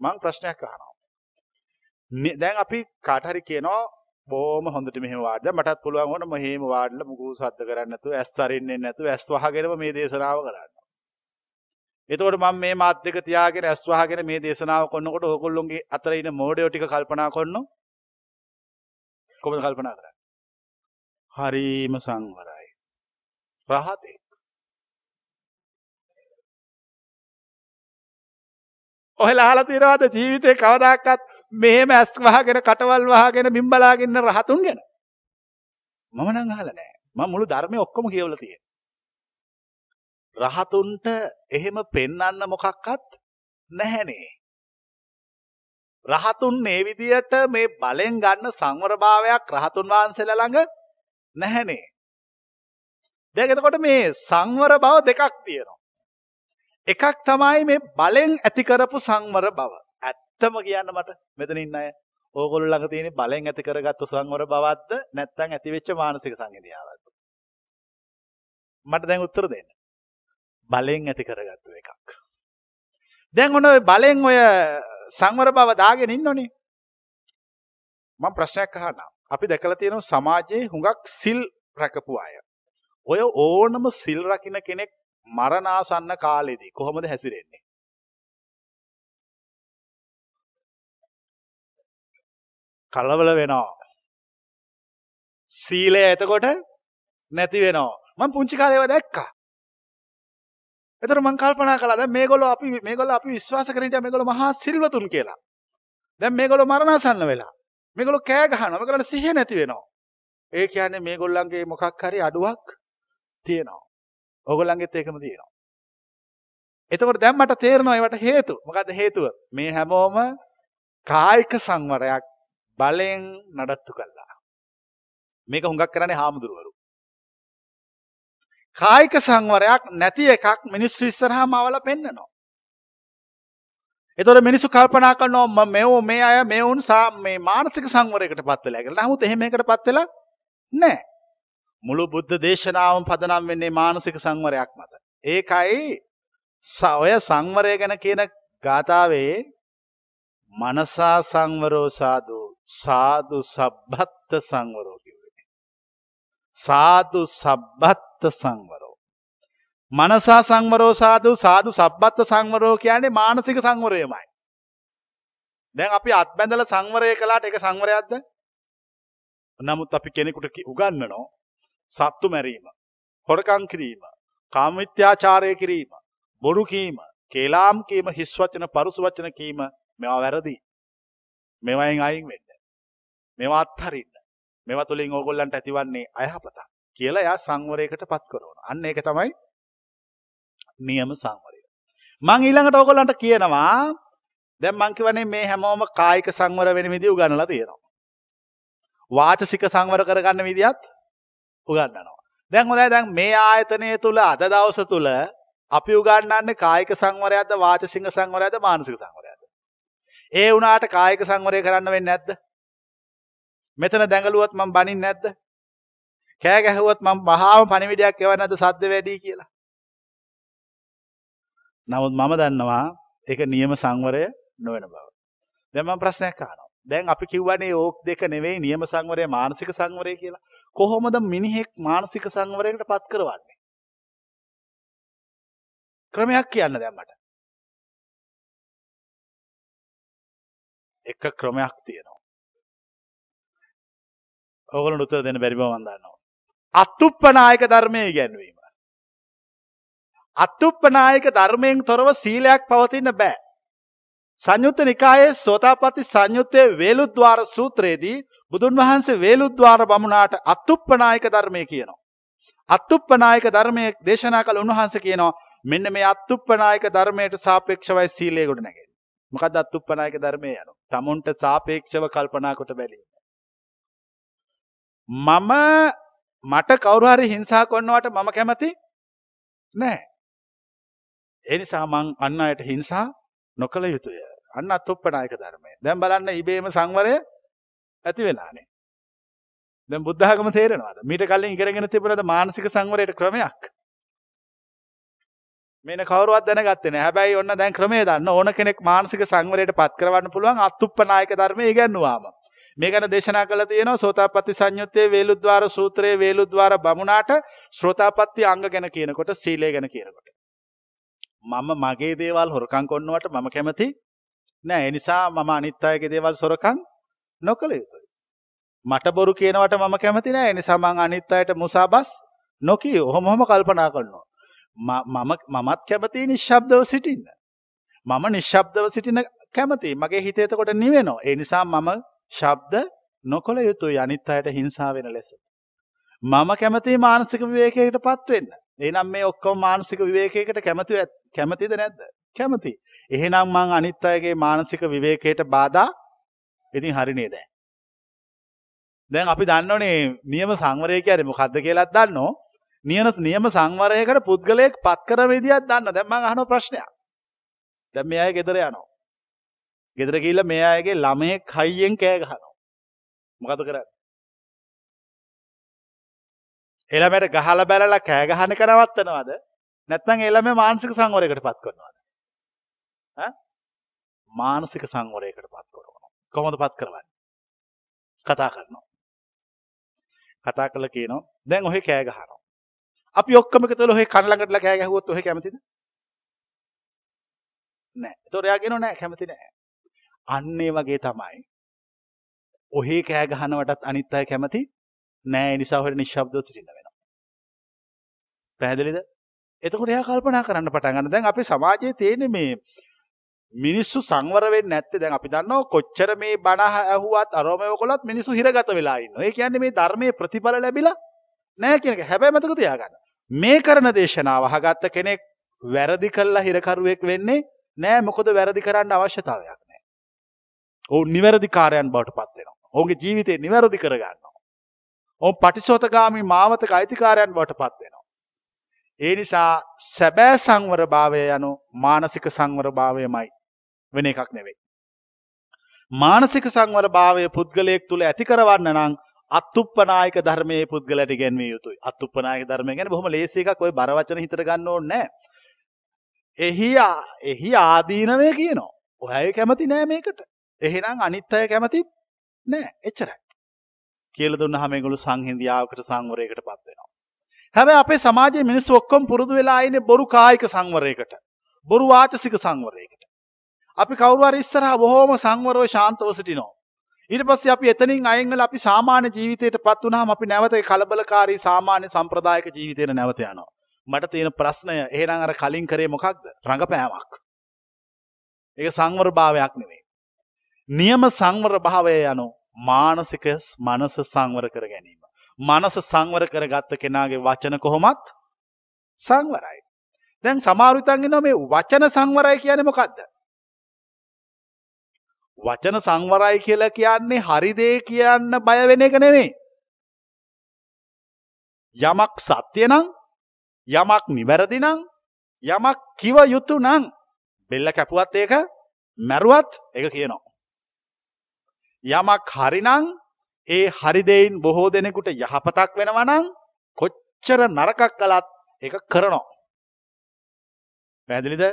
මං ප්‍රශ්නයක් අහනවා. දැන් අපි කාට හරි කියනවා බොහොම හොඳට මෙහෙම වාඩිලා මටත් පුළුවන් වුණා මෙහෙම වාඩිලා මුකුත් සද්ද කරන්නේ නැතුව ඇස් අරින්නේ නැතුව ඇස් වහගෙනම මේ දේශනාව කරන්න. එතකොට මම මේ මාත් දෙක තියාගෙන ඇස් වහගෙන මේ දේශනාව කරනකොට ඕගොල්ලොන්ගේ අතර ඉන්න මෝඩයෝ ටික කල්පනා කරනවා. කොහොමද කල්පනා කරන්නේ? හරීම සංවරයි. රහතෙක්. ඔහෙලා අහලා තියනවාද ජීවිතේ කවදාකවත් මෙහෙම ඇස් වහගෙන කටවල් වහගෙන බිම් බලාගෙන රහතුන් ගැන. මම නම් අහලා නැහැ. මම මුළු ධර්මයේ ඔක්කොම කියවලා තියෙනවා. රහතුන්ට එහෙම පෙන්වන්න මොකක්වත් නැහැනේ. රහතුන් මේ විදියට මේ බලෙන් ගන්න සංවරභාවයක් රහතුන් වහන්සේලා ළඟ නැහැනේ. දැන් එතකොට මේ සංවර බව දෙකක් තියෙනවා. එකක් තමයි මේ බලෙන් ඇති කරපු සංවර බව. ඇත්තම කියන්න මට මෙතන ඉන්න අය ඕගොල්ලෝ ළඟ තියෙන බලෙන් ඇති කරගත්තු සංවර බවක්ද නැත්නම් ඇති වෙච්ච මානසික සංවේදියාවක්ද? මට දැන් උත්තර දෙන්න. බලෙන් ඇති කරගත්තු එකක්. දැන් ඔන්න ඔය බලෙන් ඔය සංවර බව දාගෙන ඉන්නෝනේ. මම ප්‍රශ්නයක් අහන්නම්. අපි දැකලා තියෙනවා සමාජයේ හුඟක් සිල් රැකපු අය. ඔය ඕනම සිල් රකින්න කෙනෙක් මරණාසන්න කාලෙදී කොහොමද හැසිරෙන්නේ? කලබල වෙනවා. සීලය එතකොට නැති වෙනවා. මම පුංචි කාලේ ඒවා දැක්කා. එතකොට මම කල්පනා කළා දැන් මේගොල්ලෝ අපි මේගොල්ලෝ අපි විශ්වාස කරන ඉතින් මේගොල්ලෝ මහා සිල්වතුන් කියලා. දැන් මේගොල්ලෝ මරණාසන්න වෙලා. මේගොල්ලෝ කෑ ගහනවා. මේගොල්ලන්ට සිහිය නැති වෙනවා. ඒ කියන්නේ මේගොල්ලන්ගේ මොකක් හරි අඩුවක් තියෙනවා. ඕගොල්ලන්ගෙත් ඒකම තියෙනවා. එතකොට දැන් මට තේරෙනවා ඒවට හේතු. මොකද්ද හේතුව? මේ හැමෝම කායික සංවරයක් බලෙන් නඩත්තු කළා. මේක හුඟක් කරන්නේ හාමුදුරුවරු. කායික සංවරයක් නැති එකක් මිනිස්සු ඉස්සරහාම අවල පෙන්නනවා. එතකොට මිනිස්සු කල්පනා කරනවා මෙවෝ මේ අය මෙවුන් මේ මානසික සංවරයකට පත් වෙලා කියලා. නමුත් එහෙම එකකට පත් වෙලා නැහැ. මුළු බුද්ධ දේශනාවම පදනම් වෙන්නේ මානසික සංවරයක් මත. ඒකයි ඔය සංවරය ගැන කියන ගාථාවේ මනසා සංවරෝ සාදු සාදු සබ්බත්ත සංවරෝ කිව්වේ. සාදු සබ්බත්ත සංවරෝ. මනසා සංවරෝ සාදු සාදු සබ්බත්ත සංවරෝ කියන්නේ මානසික සංවරයමයි. දැන් අපි අත්බැඳල සංවරය කළාට එක සංවරයක්ද? නමුත් අපි කෙනෙකුට උගන්වනෝ සත්තු මැරීම, හොරකම් කිරීම, කාමමිත්‍යාචාරය කිරීම, බොරු කීම, කේලාම් කීම, හිස් වචන, පරුස වචන කීම මේවා වැරදි. මේවායින් අයින් වෙන්න. මේවා අත්හරින්න. මේවා තුළින් ඕගොල්ලන්ට ඇතිවන්නේ අයහපතක් කියලා එයා සංවරයකට පත් කරනවා. අන්න ඒක තමයි නියම සංවරය. මං ඊළඟට ඕගොල්ලන්ට කියනවා දැන් මං කියවනේ මේ හැමෝම කායික සංවර වෙන විදිහ උගන්වලා තියෙනවා. වාචසික සංවර කරගන්න විදිහත් උගන්වනවා. දැන් හොඳයි දැන් මේ ආයතනය තුල අද දවස තුල අපි උගන්වන්නේ කායික සංවරයක්ද වාචසික සංවරයක්ද මානසික සංවරයක්ද? ඒ වුණාට කායික සංවරය කරන්න වෙන්නේ නැද්ද? මෙතන දැඟලුවත් මම බනින්නේ නැද්ද? කෑ ගැහුවත් මම වහාම පණිවිඩයක් එවන්නේ නැද්ද සද්ද වැඩි කියලා? නමුත් මම දන්නවා ඒක නියම සංවරය නොවන බව. දැන් මම ප්‍රශ්නයක් අහනවා. දැන් අපි කිව්වනේ ඕක් දෙක නෙවෙයි නියම සංවරය මානසික සංවරය කියලා. කොහොමද මිනිහෙක් මානසික සංවරයකට පත් කරවන්නේ? ක්‍රමයක් කියන්න දැන් මට. එක ක්‍රමයක් තියෙනවා. ඕගොල්ලන්ට උත්තර දෙන්න බැරි බව මම දන්නවා. අත්ුප්පනායක ධර්මයේ ඉගැන්වීම. අත්ුප්පනායක ධර්මයෙන් තොරව සීලයක් පවතින්න බෑ. සංයුත්ත නිකායේ සෝතාපට්ටි සංයුත්තේ වේලුද්්වාර සූත්‍රයේදී බුදුන් වහන්සේ වේලුද්්වාර බමුණාට අත්ුප්පනායක ධර්මය කියනවා. අත්ුප්පනායක ධර්මය දේශනා කළ උන්වහන්සේ කියනවා මෙන්න මේ අත්ුප්පනායක ධර්මයට සාපේක්ෂවයි සීලය ගොඩ නැගෙන්නේ. මොකද අත්ුප්පනායක ධර්මය යනවා. tamunට සාපේක්ෂව කල්පනා කොට බැලීම. මම මට කවුරු හරි හිංසා කරනවට මම කැමති නෑ. ඒ නිසා මං අන්න අයට හිංසා නොකළ යුතුය. අන්න අත්ුප්පනායක ධර්මය. දැන් බලන්න ඉබේම සංවරය ඇති වෙලානේ. දැන් බුද්ධ ආගම තේරෙනවද? මීට කලින් ඉගෙනගෙන තිබුණද මානසික සංවරයට ක්‍රමයක්? මේන කවුරුවත් දැනගත්තේ නැහැ. හැබැයි ඔන්න දැන් ක්‍රමය දන්න ඕන කෙනෙක් මානසික සංවරයට පත් කරවන්න පුළුවන් අත්ුප්පනායක ධර්මය ඉගෙනුවාම. මේ ගැන දේශනා කළා තියෙනවා සෝතාපට්ටි සංයුත්තේ වේලුද්්වාර සූත්‍රයේ වේලුද්්වාර බමුණාට ශ්‍රෝතාපට්ටි අංග ගැන කියනකොට සීලය ගැන කියනකොට. මම මගේ දේවල් හොරකම් කරනවට මම කැමති නෑ. ඒ නිසා මම අනිත් අයගේ දේවල් සොරකම් නොකළ යුතුයි. මට බොරු කියනවට මම කැමති නෑ. ඒ නිසා මං අනිත් අයට මුසාබස් නොකිය. ඔහොම ඔහොම කල්පනා කරනවා. මම මමත් කැමති නිශ්ශබ්දව සිටින්න. මම නිශ්ශබ්දව සිටින කැමති. මගේ හිත එතකොට නිවෙනවා. ඒ නිසා මම ශබ්ද නොකළ යුතුයි අනිත් අයට හිංසා වෙන ලෙස. මම කැමති මානසික විවේකයකට පත් වෙන්න. එහෙනම් මේ ඔක්කොම මානසික විවේකයකට කැමති කැමතිද නැද්ද? කැමති. එහෙනම් මං අනිත් අයගේ මානසික විවේකයට බාධා ඉතින් හරි නේද? දැන් අපි දන්නෝනේ නියම සංවරය කියන්නේ මොකද්ද කියලාත් දන්නෝ. නියම නියම සංවරයකට පුද්ගලයෙක් පත් කරන විදියක් දන්න. දැන් මං අහන ප්‍රශ්නයක්. දැන් මේ අය ගෙදර යනවා. ගෙදර ගිහිල්ලා මේ අයගේ ළමයෙක් හයියෙන් කෑ ගහනවා. මොකද කරන්නේ? එළමයට ගහලා බැලලා කෑ ගහන එක නවත්තනවද? නැත්නම් එළම මානසික සංවරයකට පත් කරනවද? ඈ? මානසික සංවරයකට පත් කරනවා. කොහොමද පත් කරවන්නේ? කතා කරනවා. කතා කරලා කියනවා දැන් ඔහෙ කෑ ගහනවා. අපි ඔක්කොම එකතු වෙලා ඔහෙ කන ළඟටලා කෑ ගැහුවොත් ඔහෙ කැමතිද? නෑ. ඒතකොට එයා කියනවා නෑ කැමති නෑ. අන්න ඒ වගේ තමයි. ඔහේ කෑ ගහනවටත් අනිත් අය කැමති නෑ ඒ නිසා ඔහෙට නිශ්ශබ්දව සිටින්න වෙනවා. පැහැදිලිද? එතකොට එයා කල්පනා කරන්න පටන් ගන්න. දැන් අපේ සමාජයේ තියෙන මේ මිනිස්සු සංවර වෙන්නේ නැත්තේ දැන් අපි දන්නවා කොච්චර මේ බණ ඇහුවත් අරෝමව කළත් මිනිස්සු හිරගත වෙලා ඉන්නවා. ඒ කියන්නේ මේ ධර්මයේ ප්‍රතිඵල ලැබිලා නැහැ කියන එක. හැබැයි මතක තියාගන්න. මේ කරන දේශනාව අහගත්ත කෙනෙක් වැරදි කළා හිරකරුවෙක් වෙන්නේ නෑ මොකද වැරදි කරන්න අවශ්‍යතාවයක් නෑ. ඔවුන් නිවැරදි කාරයන් බවට පත් වෙනවා. ඔවුන්ගේ ජීවිතේ නිවැරදි කරගන්නවා. ඔවුන් පටිසෝතගාමී මාවතක අයිතිකාරයන් බවට පත් වෙනවා. ඒ නිසා සැබෑ සංවර භාවය යනු මානසික සංවර භාවයමයි වෙන එකක් නෙවෙයි. මානසික සංවර භාවය පුද්ගලයෙක් තුළ ඇති කරවන්න නම් අත්තුප්පනායක ධර්මයේ පුද්ගලට ගැන්විය යුතුයි. අත්තුප්පනායක ධර්මය ගැන බොහොම ලේසි එකක් ඔය බර වචන හිතට ගන්න ඕනේ නැහැ. එහි එහි ආදීනවය කියනවා. ඔය කැමති නෑ මේකට. එහෙනම් අනිත් අය කැමතිත් නෑ. එච්චරයි. කියලා දුන්නාම මේගොල්ලෝ සංහිඳියාවකට සංවරයකට පත් වෙනවා. හැබැයි අපේ සමාජයේ මිනිස්සු ඔක්කොම පුරුදු වෙලා ඉන්නේ බොරු කායික සංවරයකට. බොරු වාචසික සංවරයකට. අපි කවුරු හරි ඉස්සරහා බොහොම සංවරව ශාන්තව සිටිනවා. ඊට පස්සේ අපි එතනින් අයින් වෙලා අපි සාමාන්‍ය ජීවිතයටපත් වුණාම අපි නැවත කලබලකාරී සාමාන්‍ය සම්ප්‍රදායික ජීවිතයට නැවත යනවා. මට තියෙන ප්‍රශ්නය එහෙනම් අර කලින් කරේ මොකක්ද? රඟපෑමක්. ඒක සංවර භාවයක් නෙවෙයි. නියම සංවර භාවය යනු මානසික මනස සංවර කර ගැනීම. මනස සංවර කරගත්ත කෙනාගේ වචන කොහොමත් සංවරයි. දැන් සමහරු හිතන් ඉන්නවා මේ වචන සංවරයි කියන්නේ මොකද්ද? වචන සංවරයි කියලා කියන්නේ හරි දේ කියන්න බය වෙන එක නෙමෙයි. යමක් සත්‍ය නම් යමක් නිවැරදි නම් යමක් කිව යුතු නම් බෙල්ල කැපුවත් ඒක මැරුවත් ඒක කියනවා. යමක් හරිනම් ඒ හරි දෙයින් බොහෝ දෙනෙකුට යහපතක් වෙනවා නම් කොච්චර නරකක් කළත් ඒක කරනවා. පැහැදිලිද?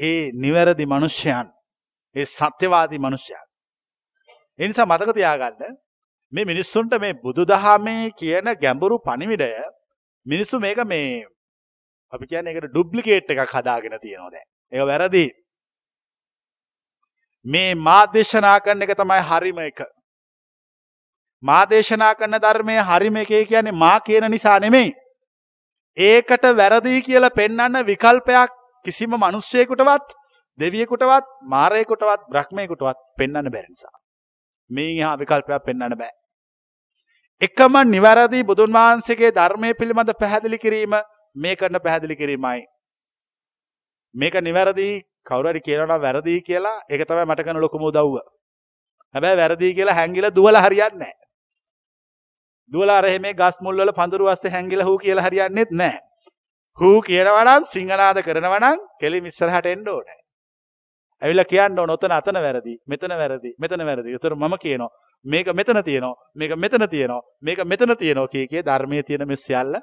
ඒ නිවැරදි මිනිසයන් ඒ සත්‍යවාදී මිනිසයන්. ඒ නිසා මතක තියාගන්න මේ මිනිස්සුන්ට මේ බුදුදහමේ කියන ගැඹුරු පණිවිඩය මිනිස්සු මේක මේ අපි කියන්නේ ඒකට ඩුප්ලිකේට් එකක් හදාගෙන තියෙනවා දැන්. ඒක වැරදි. මේ මා දේශනා කරන එක තමයි හරිම එක. මා දේශනා කරන ධර්මයේ හරිම එකේ කියන්නේ මා කියන නිසා නෙමෙයි. ඒකට වැරදි කියලා පෙන්වන්න විකල්පයක් කිසිම මිනිස්සෙකුටවත් දෙවියෙකුටවත් මාරයෙකුටවත් බ්‍රහ්මයෙකුටවත් පෙන්වන්න බැරි නිසා. මේ එහා විකල්පයක් පෙන්වන්න බෑ. එකම නිවැරදි බුදුන් වහන්සේගේ ධර්මයේ පිළිබඳ පැහැදිලි කිරීම මේ කරන පැහැදිලි කිරීමයි. මේක නිවැරදි කවුරු හරි කියනවා නම් වැරදි කියලා ඒක තමයි මට කරන ලොකුම උදව්ව. හැබැයි වැරදි කියලා හැංගිලා දුවලා හරියන්නේ නැහැ. දුවලා අර මේ ගස් මුල් වල පඳුරු වස්සේ හැංගිලා හූ කියලා හරියන්නේත් නැහැ. හූ කියනවා නම් සිංහනාද කරනවා නම් කෙලින් ඉස්සරහට එන්න ඕනේ. ඇවිල්ලා කියන්න ඕන ඔතන අතන වැරදි මෙතන වැරදි මෙතන වැරදි. ඒතර මම කියනවා මේක මෙතන තියෙනවා මේක මෙතන තියෙනවා මේක මෙතන තියෙනවා කිය කිය ධර්මයේ තියෙන මේ සියල්ල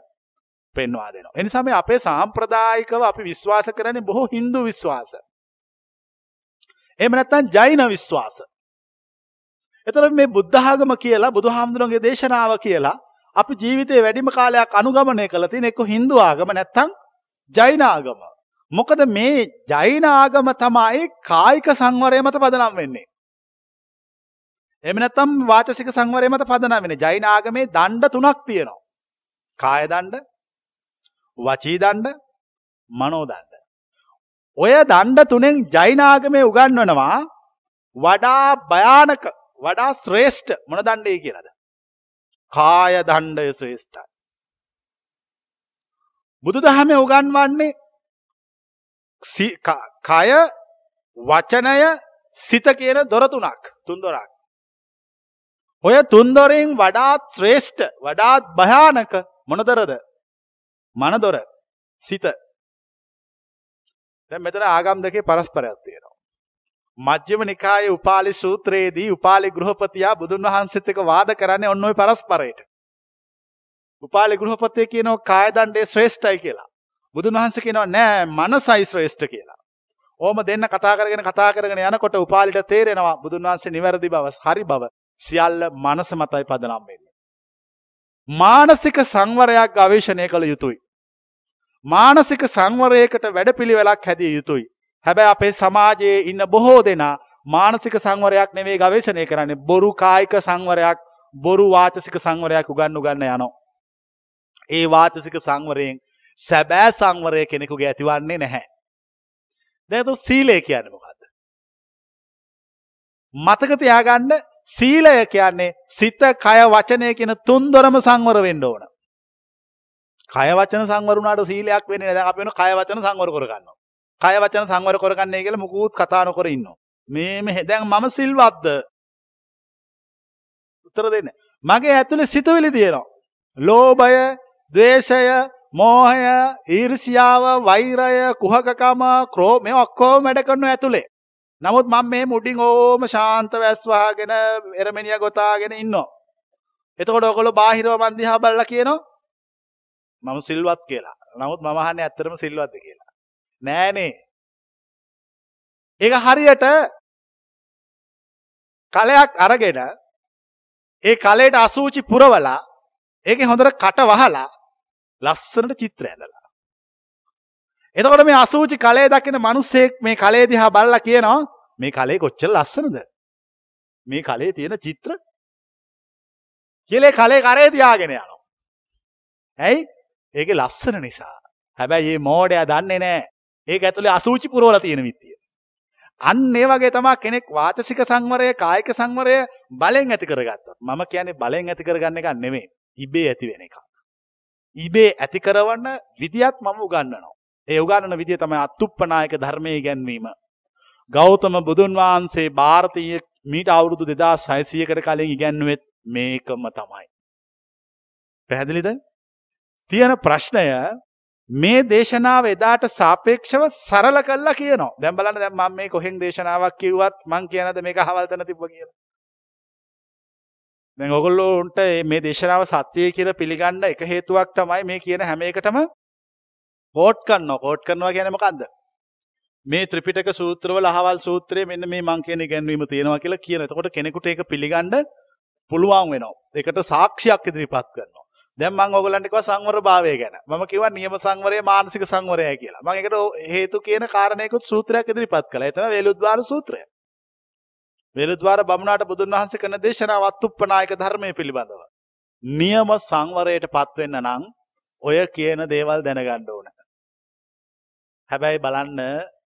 පෙන්වා දෙනවා. ඒ නිසා මේ අපේ සාම්ප්‍රදායිකව අපි විශ්වාස කරන්නේ බොහෝ Hindu විශ්වාස. එහෙම නැත්නම් ජෛන විශ්වාස. එතකොට මේ බුද්ධ ආගම කියලා බුදුහාමුදුරන්ගේ දේශනාව කියලා අපි ජීවිතේ වැඩිම කාලයක් අනුගමනය කළ තියෙන එක්ක Hindu ආගම නැත්නම් ජෛන ආගම. මොකද මේ ජෛන ආගම තමයි කායික සංවරය මත පදනම් වෙන්නේ. එහෙම නැත්නම් වාචසික සංවරය මත පදනම් වෙන්නේ. ජෛන ආගමේ දණ්ඩ තුනක් තියෙනවා. කාය දණ්ඩ, වචී දණ්ඩ, මනෝ දණ්ඩ. ඔය දණ්ඩ තුනෙන් ජෛන ආගමේ උගන්වනවා වඩා භයානක, වඩා ශ්‍රේෂ්ඨ මොන දණ්ඩේ කියලාද? කාය දණ්ඩය ශ්‍රේෂ්ඨයි. බුදුදහමේ උගන්වන්නේ කය වචනය සිත කියන දොර තුනක් තුන්දොරක්. ඔය තුන්දොරින් වඩාත් ශ්‍රේෂ්ඨ වඩාත් භයානක මොනදොරද? මනදොර සිත. දැන් මෙතන ආගම් දෙකේ පරස්පරයක් තියෙනවා. මජ්ක්‍ධිම නිකායේ උපාලි සූත්‍රයේදී උපාලි ගෘහපතියා බුදුන් වහන්සේත් එක්ක වාද කරන්නේ ඔන්න ඔය පරස්පරයට. උපාලි ගෘහපතිය කියනවා කාය දණ්ඩේ ශ්‍රේෂ්ඨයි කියලා. බුදුන් වහන්සේ කියනවා නෑ මනසයි ශ්‍රේෂ්ඨ කියලා. ඕම දෙන්න කතා කරගෙන කතා කරගෙන යනකොට උපාලිට තේරෙනවා බුදුන් වහන්සේ නිවැරදි බව, හරි බව. සියල්ල මනස මතයි පදනම් වෙන්නේ. මානසික සංවරයක් ගවේෂණය කළ යුතුයි. මානසික සංවරයකට වැඩපිළිවෙලක් හැදිය යුතුයි. හැබැයි අපේ සමාජයේ ඉන්න බොහෝ දෙනා මානසික සංවරයක් නෙවෙයි ගවේෂණය කරන්නේ බොරු කායික සංවරයක් බොරු වාචසික සංවරයක් උගන්න උගන්න යනවා. ඒ වාචසික සංවරයෙන් සැබෑ සංවරය කෙනෙකුගේ ඇතිවන්නේ නැහැ. දැන් සීලය කියන්නේ මොකද්ද? මතක තියාගන්න සීලය කියන්නේ සිත, කය, වචනය කියන තුන්දොරම සංවර වෙන්න ඕන. කය වචන සංවර වුණාට සීලයක් වෙන්නේ නැහැ. දැන් අපි වෙන කය වචන සංවර කරගන්නවා. කය වචන සංවර කරගන්නේ කියලා මුකුත් කතා නොකර ඉන්නවා. මේ මේ දැන් මම සිල්වත්ද? උත්තර දෙන්න. මගේ ඇතුලේ සිතුවිලි තියෙනවා. ලෝභය, ද්වේෂය, මෝහය, ඊර්ෂ්‍යාව, වෛරය, කුහකකම, ක්‍රෝ මේ ඔක්කොම වැඩ කරනවා ඇතුලේ. නමුත් මම මේ මුඩින් ඕම ශාන්ත වැස් වහගෙන එරමෙනිය ගොතාගෙන ඉන්නවා. එතකොට ඔයගොල්ලෝ බාහිරව මන් දිහා බලලා කියනවා මම සිල්වත් කියලා. නමුත් මම අහන්නේ ඇත්තටම සිල්වත්ද කියලා. නෑනේ. ඒක හරියට කලයක් අරගෙන ඒ කලයට අසූචි පුරවලා ඒකේ හොඳට කට වහලා ලස්සනට චිත්‍ර ඇඳලා. එතකොට මේ අසූචි කලේ දකින මිනිස්සෙක් මේ කලේ දිහා බලලා කියනවා මේ කලේ කොච්චර ලස්සනද? මේ කලේ තියෙන චිත්‍ර කියලා කලේ කරේ තියාගෙන යනවා. ඇයි? ඒකේ ලස්සන නිසා. හැබැයි මේ මෝඩයා දන්නේ නැහැ. ඒක ඇතුලේ අසූචි පුරවලා තියෙන විදිය. අන්න ඒ වගේ තමයි කෙනෙක් වාචසික සංවරය, කායික සංවරය බලෙන් ඇති කරගත්තොත්. මම කියන්නේ බලෙන් ඇති කරගන්න එක නෙමෙයි. ඉබේ ඇති වෙන එකක්. ඉබේ ඇති කරවන විදියත් මම උගන්වනවා. ඒ උගන්වන විදිය තමයි අත්ුප්පනායක ධර්මයේ ඉගැන්වීම. ගෞතම බුදුන් වහන්සේ ಭಾರತೀಯ මීට අවුරුදු 2600කට කලින් ඉගැන්වෙත් මේකම තමයි. පැහැදිලිද? තියෙන ප්‍රශ්නය මේ දේශනාව එදාට සාපේක්ෂව සරල කළා කියනවා. දැන් බලන්න දැන් මම මේ කොහෙන් දේශනාවක් කිව්වත් මං කියනද මේක අහවල් තැන තිබ්බ කියලා. දැන් ඔයගොල්ලෝන්ට මේ දේශනාව සත්‍යය කියලා පිළිගන්න එක හේතුවක් තමයි මේ කියන හැම එකටම කෝට් කරනවා. කෝට් කරනවා කියන්නේ මොකද්ද? මේ ත්‍රිපිටක සූත්‍රවල අහවල් සූත්‍රයේ මෙන්න මේ මං කියන ඉගැන්වීම තියෙනවා කියලා කියන. එතකොට කෙනෙකුට ඒක පිළිගන්න පුළුවන් වෙනවා. ඒකට සාක්ෂියක් ඉදිරිපත් කරනවා. දැන් මම ඔයගලන්ට කිව්වා සංවර භාවය ගැන. මම කිව්වා නියම සංවරය මානසික සංවරයයි කියලා. මම ඒකට හේතු කියන කාරණේකුත් සූත්‍රයක් ඉදිරිපත් කළා. ඒ තමයි වේලුද්වාර සූත්‍රය. වේලුද්වාර බමුණාට බුදුන් වහන්සේ කරන දේශනාව අත්ුප්පනායක ධර්මයේ පිළිබඳව. නියම සංවරයටපත් වෙන්න නම් ඔය කියන දේවල් දැනගන්න ඕන. හැබැයි බලන්න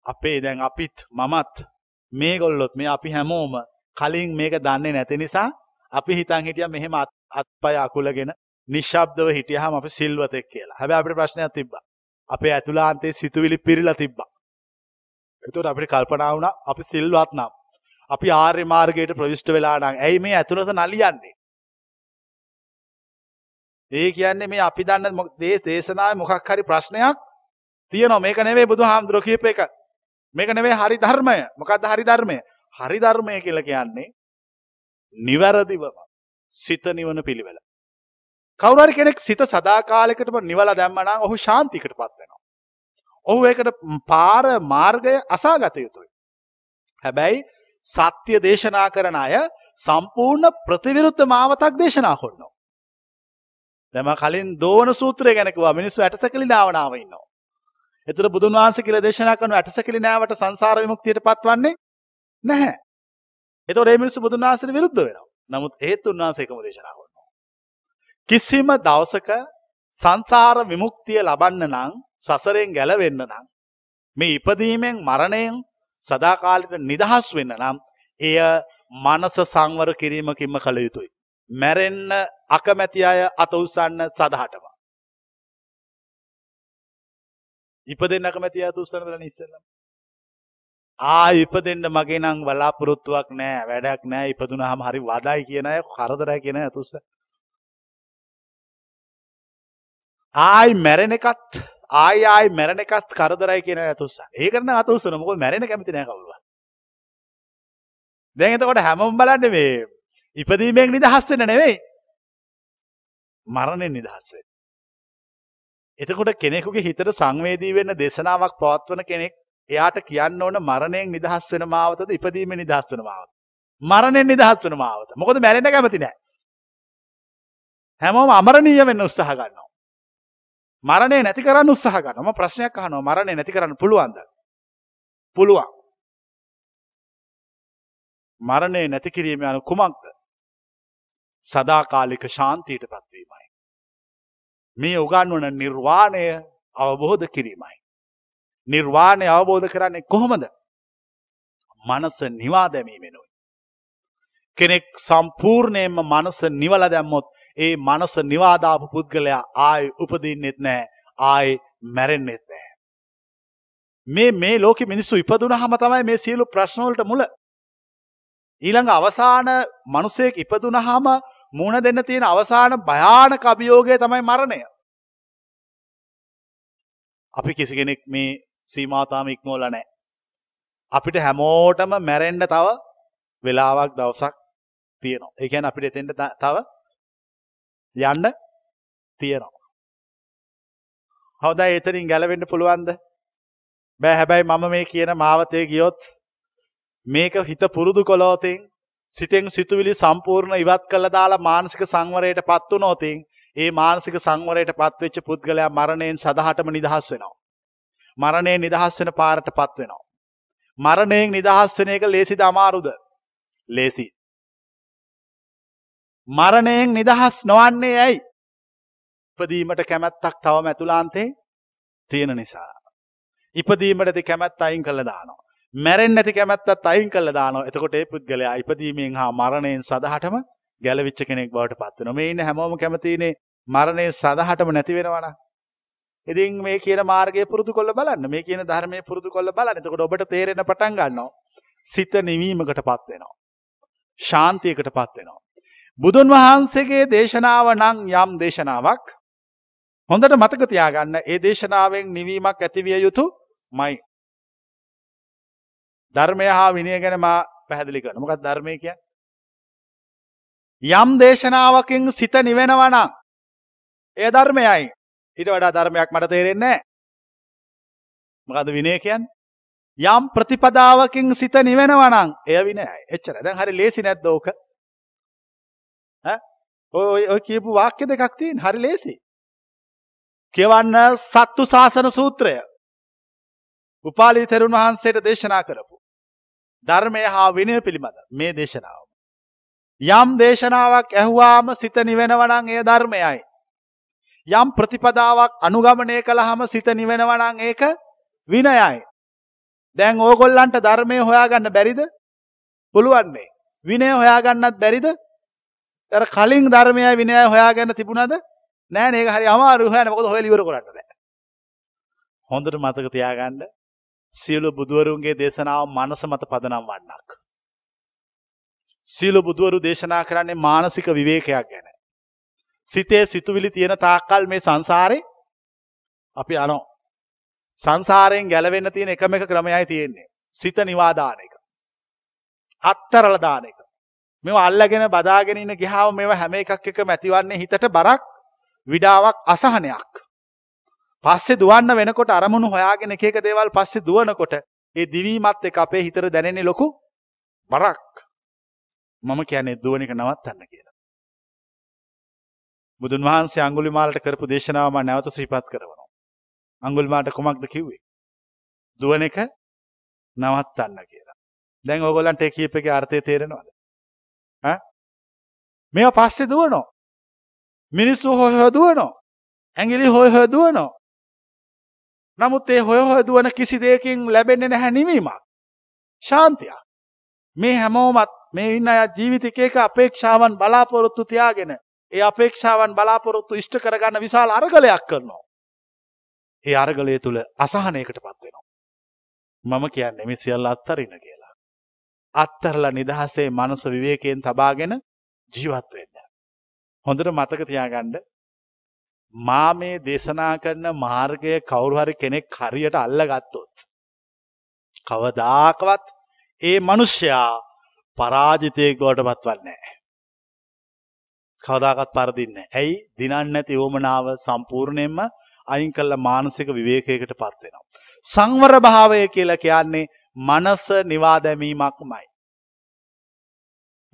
අපේ දැන් අපිත් මමත් මේගොල්ලොත් මේ අපි හැමෝම කලින් මේක දන්නේ නැති නිසා අපි හිතන් හිටියා මෙහෙම අත්පය අකුලගෙන නිශ්ශබ්දව හිටියහම අපි සිල්වතෙක් කියලා. හැබැයි අපිට ප්‍රශ්නයක් තිබ්බා. අපේ ඇතුළාන්තයේ සිතුවිලි පිරීලා තිබ්බා. ඒතකොට අපිට කල්පනා වුණා අපි සිල්වත් නම් අපි ආර්ය මාර්ගයට ප්‍රවිෂ්ඨ වෙලා නම් ඇයි මේ ඇතුළත නලියන්නේ? ඒ කියන්නේ මේ අපි දන්න දේ දේශනාවේ මොකක් හරි ප්‍රශ්නයක් තියෙනවා. මේක නෙවෙයි බුදුහාමුදුරුවෝ කියප එක. මේක නෙවෙයි හරි ධර්මය. මොකද්ද හරි ධර්මය? හරි ධර්මය කියලා කියන්නේ නිවැරදිවම සිත නිවන පිළිවෙල. කවුරු හරි කෙනෙක් සිත සදාකාලයකටම නිවලා දැම්මනම් ඔහු ශාන්තියකටපත් වෙනවා. ඔහු ඒකට පාර මාර්ගය අසාගත යුතුයි. හැබැයි සත්‍ය දේශනා කරන අය සම්පූර්ණ ප්‍රතිවිරුද්ධ මාවතක් දේශනා කරනවා. දැන් මම කලින් දෝවන සූත්‍රය ගැන කිව්වා මිනිස්සු ඇටසැකිලි නාවනාව ඉන්නවා. ඒතර බුදුන් වහන්සේ කියලා දේශනා කරන ඇටසැකිලි නාවට සංසාර විමුක්තියට පත්වන්නේ නැහැ. ඒතකොට මේ මිනිස්සු බුදුන් වහන්සේට විරුද්ධ වෙනවා. නමුත් ඒත් උන්වහන්සේ එකම දේශනා කරනවා. කිසිම දවසක සංසාර විමුක්තිය ලබන්න නම් සසරෙන් ගැලවෙන්න නම් මේ ඉපදීමෙන් මරණයෙන් සදාකාලික නිදහස් වෙන්න නම් එය මනස සංවර කිරීමකින්ම කළ යුතුයි. මැරෙන්න අකමැති අය අත උස්සන්න සදහටම. ඉපදෙන්න කැමති අය උත්සන්න බලන්න ඉස්සෙල්ලා. ආ ඉපදෙන්න මගේ නම් බලාපොරොත්තුවක් නෑ වැඩක් නෑ ඉපදුනහම හරි වදයි කියන අය කරදරයි කියන අය උත්සන්න. ආයි මැරෙන එකත් ආයි ආයි මැරෙන එකත් කරදරයි කියන අය උත්සන්න. ඒකට නම් අත උස්සන මොකද මැරෙන්න කැමති නෑ කවුරුවත්. දැන් එතකොට හැමෝම බලන්න මේ ඉපදීමෙන් නිදහස් වෙන්න නෙවෙයි මරණයෙන් නිදහස් වෙන්න. එතකොට කෙනෙකුගේ හිතට සංවේදී වෙන්න දේශනාවක් පවත්වන කෙනෙක් එයාට කියන්න ඕන මරණයෙන් නිදහස් වෙන මාවතද ඉපදීමෙන් නිදහස් වෙන මාවත. මරණයෙන් නිදහස් වෙන මාවත. මොකද මැරෙන්න කැමති නැහැ. හැමෝම අමරණීය වෙන්න උත්සාහ ගන්නවා. මරණය නැති කරන්න උත්සාහ ගන්නවා. මම ප්‍රශ්නයක් අහනවා. මරණය නැති කරන්න පුළුවන්ද? පුළුවන්. මරණය නැති කිරීම යන කුමක්ද? සදාකාලික ශාන්තියට පත්වීමයි. මේ උගන්වන නිර්වාණය අවබෝධ කිරීමයි. නිර්වාණය අවබෝධ කරන්නේ කොහොමද? මනස නිවා දැමීමෙනුයි. කෙනෙක් සම්පූර්ණයෙන්ම මනස නිවල දැම්මොත් ඒ මනස නිවාදාපු පුද්ගලයා ආයි උපදින්නෙත් නෑ ආයි මැරෙන්නෙත් නෑ. මේ මේ ලෝක මිනිස්සු ඉපදුනහම තමයි මේ සියලු ප්‍රශ්නවලට මුල. ඊළඟ අවසාන මනුසයෙක් ඉපදුනහම මුණ දෙන්න තියෙන අවසාන භයානක අභියෝගය තමයි මරණය. අපි කිසි කෙනෙක් මේ සීමාතාම ඉක්මෝල නෑ. අපිට හැමෝටම මැරෙන්ඩ තව වෙලාවක් දවසක් තියෙනවා. ඒකැන අපිට එතෙන්ට තව යන්න තියෙනවා. හවදා එතනින් ගැලවෙන්න පුළුවන්ද බෑ හැබැයි මම මේ කියන මාවතය ගියොත් මේක හිත පුරුදු කොලෝතින් සිතෙන් සිතුවිලි සම්පූර්ණ ඉවත් කළ දාලා මානසික සංවරයට පත්තු නෝතින් ඒ මානසික සංවරයට පත්වෙච්ච පුද්ගලයා මරණයෙන් සදහටම නිදහස් වෙනවා. මරණයෙන් නිදහස් වෙන පාරට පත් වෙනවා. මරණයෙන් නිදහස් වෙන එක ලේසිද අමාරුද? ලේසි. මරණයෙන් නිදහස් නොවන්නේ ඇයි? ඉපදීමට කැමැත්තක් තවම ඇතුළාන්තේ තියෙන නිසා. ඉපදීමට ඇති කැමැත්ත අයින් කළා දානවා. මැරෙන්නේ නැති කැමැත්තත් අයින් කළා දානවා. එතකොට ඒ පුද්ගලයා ඉපදීමෙන් හා මරණයෙන් සදහටම ගැලවිච්ච කෙනෙක් බවට පත් වෙනවා. මේ ඉන්න හැමෝම කැමතිනේ මරණය සදහටම නැති වෙනවා නම්. ඉතින් මේ කියන මාර්ගය පුරුදු කොල්ල බලන්න. මේ කියන ධර්මයේ පුරුදු කොල්ල බලන්න. එතකොට ඔබට තේරෙන පටන් ගන්නවා. සිත නිවීමකටපත් වෙනවා. ශාන්තියකටපත් වෙනවා. බුදුන් වහන්සේගේ දේශනාව නම් යම් දේශනාවක් හොඳට මතක තියාගන්න. ඒ දේශනාවෙන් නිවීමක් ඇතිවිය යුතු මයි. ධර්මය හා විනය ගැන මා පැහැදිලි කරන මොකක් ධර්මය කිය යම් දේශනාවකින් සිත නිවෙනවනම් ඒ ධර්මයයි. ඊට වඩා ධර්මයක් මට තේරෙන්නේ මොකද විනය කියන්න? යම් ප්‍රතිපදාවකින් සිත නිවෙනවනං එය විනයයි. එච්චර. දැන් හරි ලේසි නැද්ද ඕක ඔය කියපු වාක්‍ය දෙකක් තියෙන් හරි ලේසි කියවන්න සත්තු ශාසන සූත්‍රය උපාලී තෙරුන් වහන්සේට දේශනා කරපු ධර්මය හා විනය පිළිබඳ මේ දේශනාව. යම් දේශනාවක් ඇහුවාම සිත නිවෙනවනං ඒ ධර්මයයි. යම් ප්‍රතිපදාවක් අනුගමනය කළහම සිත නිවෙනවනං ඒක විනයයි. දැන් ඕගොල්ලන්ට ධර්මය හොයාගන්න බැරිද පුළුවන්නේ. විනය හොයාගන්නත් බැරිද ඇර කලින් ධර්මය විනය හොයාගන්න තිබුණද නෑ ඒක හරි අමාරු හොයන මොකද හොය ඉවර කරන්න බෑ. හොඳට මතක තියාගන්න සියලු බුදුවරුන්ගේ දේශනාව මනස මත පදනම් වන්නක්. සියලු බුදුවරු දේශනා කරන්නේ මානසික විවේකයක් ගැන. සිතේ සිතුවිලි තියෙන තාක්කල් මේ සංසාරේ අපි අනෝ. සංසාරයෙන් ගැලවෙන්න තියෙන එකම එක ක්‍රමයයි තියෙන්නේ. සිත නිවාදාන එක. අත්තරල දාන එක. මෙ අල්ලගෙන බදාගෙන ඉන්න ගිහාව මෙව හැම එකක් එක මැතිවන්නේ හිතට බරක් විඩාවක් අසහනයක්. පස්සේ දුවන්න වෙනකොට අරමුණු හොයාගෙන එක එක දේවල් පස්සේ දුවනකොට ඒ දිවීමත් එක අපේ හිතර දැනෙන්නේ ලොකු බරක්. මම කියන්නේ දුවන එක නවත්තන්න කියලා. බුදුන් වහන්සේ අඟුලිමාලට කරපු දේශනාව මම නැවත ශ්‍රීපත් කරනවා. අඟුලිමාලට කුමක්ද කිව්වේ? දුවන එක නවත්තන්න කියලා. දැන් ඕගොල්ලන්ට ඒ කීප එකේ අර්ථය තේරෙනවද? ඈ? මේවා පස්සේ දුවනවා. මිනිස්සු හොය හොය දුවනවා. ඇඟිලි හොය හොය දුවනවා. නමුත් ඒ හොය හොය දුවන කිසි දෙයකින් ලැබෙන්නේ නැහැ නිවීමක්. ශාන්තියක්. මේ හැමෝමත් මේ ඉන්න අය ජීවිත එක එක අපේක්ෂාවන් බලාපොරොත්තු තියාගෙන ඒ අපේක්ෂාවන් බලාපොරොත්තු ඉෂ්ට කරගන්න විශාල අරගලයක් කරනවා. ඒ අරගලය තුළ අසහනයකට පත්වෙනවා. මම කියන්නේ මේ සියල්ල අත්තරින කියලා. අත්තරලා නිදහසේ මනස විවේකයෙන් තබාගෙන ජීවත් වෙන්න. හොඳට මතක තියාගන්න මා මේ දේශනා කරන මාර්ගය කවුරු හරි කෙනෙක් හරියට අල්ලගත්තොත් කවදාකවත් ඒ මිනිසයා පරාජිතයෙක් බවට පත්වන්නේ නැහැ. කවදාකවත් පරදින්නේ නැහැ. ඇයි? දිනන්නේ නැති වමනාව සම්පූර්ණයෙන්ම අයින් කළ මානසික විවේකයකට පත් වෙනවා. සංවර භාවය කියලා කියන්නේ මනස නිවා දැමීමක්මයි.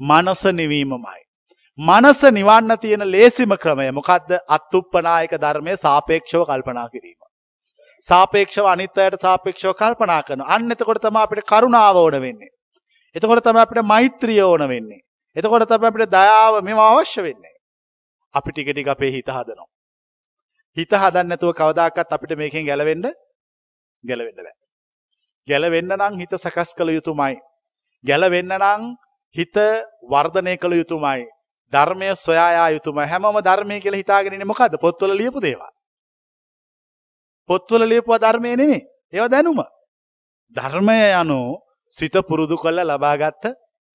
මනස නිවීමමයි. මනස නිවන්න තියෙන ලේසිම ක්‍රමය මොකක්ද අත්තුප්පනායක ධර්මය සාපේක්ෂව කල්පනා කිරීම. සාපේක්ෂව අනිත් අයට සාපේක්ෂව කල්පනා කරන. අන්න එතකොට තමයි අපිට කරුණාව ඕන වෙන්නේ. එතකොට තමයි අපිට මෛත්‍රිය ඕන වෙන්නේ. එතකොට තමයි අපිට දයාව මේවා අවශ්‍ය වෙන්නේ. අපි ටික ටික අපේ හිත හදනවා. හිත හදන්න නැතුව කවදාකවත් අපිට මේකෙන් ගැලවෙන්න ගැලවෙන්න බෑ. ගැලවෙන්න නම් හිත සකස් කළ යුතුමයි. ගැලවෙන්න නම් හිත වර්ධනය කළ යුතුමයි. ධර්මය සොයා යා යුතුමයි. හැමෝම ධර්මය කියලා හිතාගෙන ඉන්නේ මොකද්ද? පොත්වල ලියපු දේවල්. පොත්වල ලියපුවා ධර්මය නෙමෙයි. ඒවා දැනුම. ධර්මය යනු සිත පුරුදු කරලා ලබාගත්ත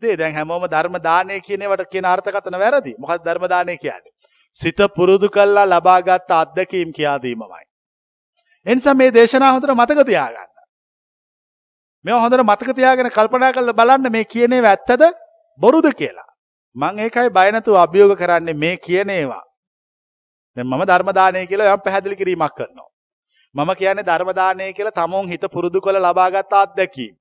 දේ. දැන් හැමෝම ධර්ම දානය කියන ඒවට කියන අර්ථකථන වැරදි. මොකක්ද ධර්ම දානය කියන්නේ? සිත පුරුදු කරලා ලබාගත් අත්දැකීම් කියා දීමමයි. එනිසා මේ දේශනා හොඳට මතක තියාගන්න. මේවා හොඳට මතක තියාගෙන කල්පනා කරලා බලන්න මේ කියන ඒවා ඇත්තද බොරුද කියලා. මම ඒකයි බය නැතුව අභියෝග කරන්නේ මේ කියන ඒවා. දැන් මම ධර්ම දානය කියලා යම් පැහැදිලි කිරීමක් කරනවා. මම කියන්නේ ධර්ම දානය කියලා තමොන් හිත පුරුදු කරලා ලබාගත් අත්දැකීම්.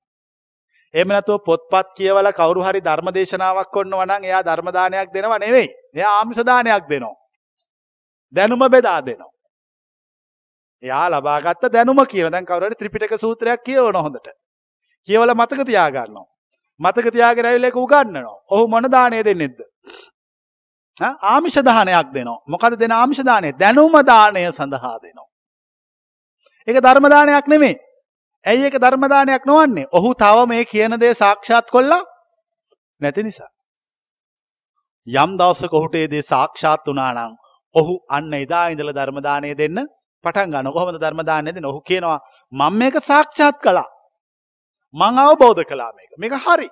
එහෙම නැතුව පොත්පත් කියවලා කවුරු හරි ධර්ම දේශනාවක් කරනවා නම් එයා ධර්ම දානයක් දෙනව නෙවෙයි. එයා ආමිෂ දානයක් දෙනවා. දැනුම බෙදා දෙනවා. එයා ලබාගත්ත දැනුම කියන දැන් කවුරු හරි ත්‍රිපිටක සූත්‍රයක් කියවන හොඳට. කියවලා මතක තියාගන්නවා. මතක තියාගෙන ඇවිල්ලා ඒක උගන්වනවා. ඔහු මොන දාණය දෙන්නේද? ආමිෂ දානයක් දෙනවා. මොකද දෙන ආමිෂ දාණය? දැනුම දාණය සඳහා දෙනවා. ඒක ධර්ම දානයක් නෙමෙයි. ඇයි ඒක ධර්ම දානයක් නොවන්නේ? ඔහු තව මේ කියන දේ සාක්ෂාත් කොල්ලා නැති නිසා. යම් දවසක ඔහුට ඒ දේ සාක්ෂාත් වුණා නම් ඔහු අන්න එදා ඉඳලා ධර්ම දාණය දෙන්න පටන් ගන්න. කොහොමද ධර්ම දාණය දෙන්නේ? ඔහු කියනවා මම මේක සාක්ෂාත් කළා. මං අවබෝධ කළා මේක. මේක හරි.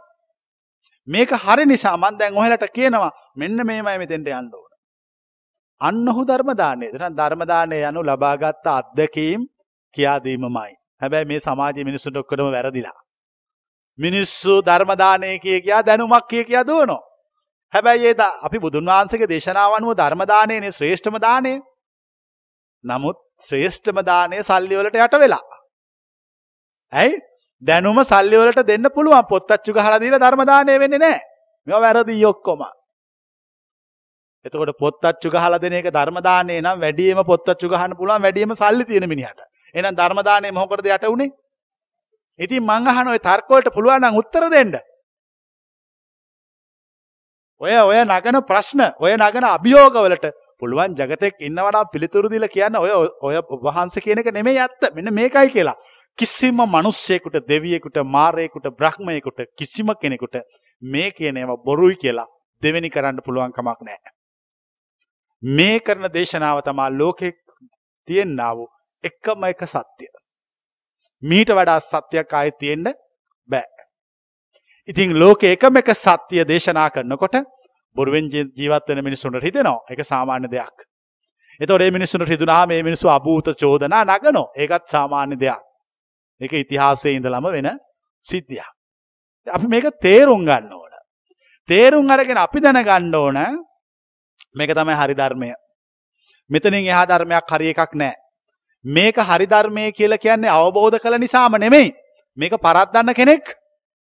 මේක හරි නිසා මං දැන් ඔයාලට කියනවා මෙන්න මේමයි මෙතෙන්ට යන්න ඕන. අන්න ඔහු ධර්ම දාණය. එතන ධර්ම දාණය යනු ලබාගත් අත්දැකීම් කියා දීමමයි. හැබැයි මේ සමාජයේ මිනිස්සුන්ට ඔක්කොම වැරදිලා. මිනිස්සු ධර්ම දාණය කිය කියා දැනුමක් කිය කියා දුවනවා. හැබැයි ඒ අපි බුදුන් වහන්සේගේ දේශනාව අනුව ධර්ම දාණයනේ ශ්‍රේෂ්ඨම දාණය. නමුත් ශ්‍රේෂ්ඨම දාණය සල්ලි වලට යට වෙලා. ඇයි? දැනුම සල්ලි වලට දෙන්න පුළුවන් පොත් අච්චු ගහලා දීලා ධර්ම දාණය වෙන්නේ නැහැ. මේවා වැරදි ඔක්කොම. එතකොට පොත් අච්චු ගහලා දෙන එක ධර්ම දාණය නම් වැඩිම පොත් අච්චු ගහන්න පුළුවන් වැඩිම සල්ලි තියෙන මිනිහට. එහෙනම් ධර්ම දාණය මොකටද යට උනේ? ඉතින් මං අහන ඔය තර්ක වලට පුළුවන් නම් උත්තර දෙන්න. ඔය ඔය නගන ප්‍රශ්න, ඔය නගන අභියෝග වලට පුළුවන් జగතෙක් ඉන්නවා නම් පිළිතුරු දීලා කියන්න ඔය ඔය වහන්සේ කියන එක නෙමෙයි ඇත්ත. මෙන්න මේකයි කියලා. කිසිම මිනිස්සෙකුට දෙවියෙකුට මාරයෙකුට බ්‍රහ්මයෙකුට කිසිම කෙනෙකුට මේ කියන ඒවා බොරුයි කියලා දෙවෙනි කරන්න පුළුවන් කමක් නැහැ. මේ කරන දේශනාව තමයි ලෝකේ තියෙනා වූ එකම එක සත්‍ය. මීට වඩා සත්‍යයක් ආයේ තියෙන්න බෑ. ඉතින් ලෝකේ එකම එක සත්‍ය දේශනා කරනකොට බොරුවෙන් ජීවත් වෙන මිනිස්සුන්ට හිතෙනවා. ඒක සාමාන්‍ය දෙයක්. එතකොට මේ මිනිස්සුන්ට හිතුණා මේ මිනිස්සු අභූත චෝදනා නගනෝ. ඒකත් සාමාන්‍ය දෙයක්. ඒක ඉතිහාසයේ ඉඳලම වෙන සිද්ධියක්. අපි මේක තේරුම් ගන්න ඕන. තේරුම් අරගෙන අපි දැනගන්න ඕන මේක තමයි හරි ධර්මය. මෙතනින් එහා ධර්මයක් හරි එකක් නැහැ. මේක හරි ධර්මය කියලා කියන්නේ අවබෝධ කළ නිසාම නෙමෙයි. මේක පරද්දන්න කෙනෙක්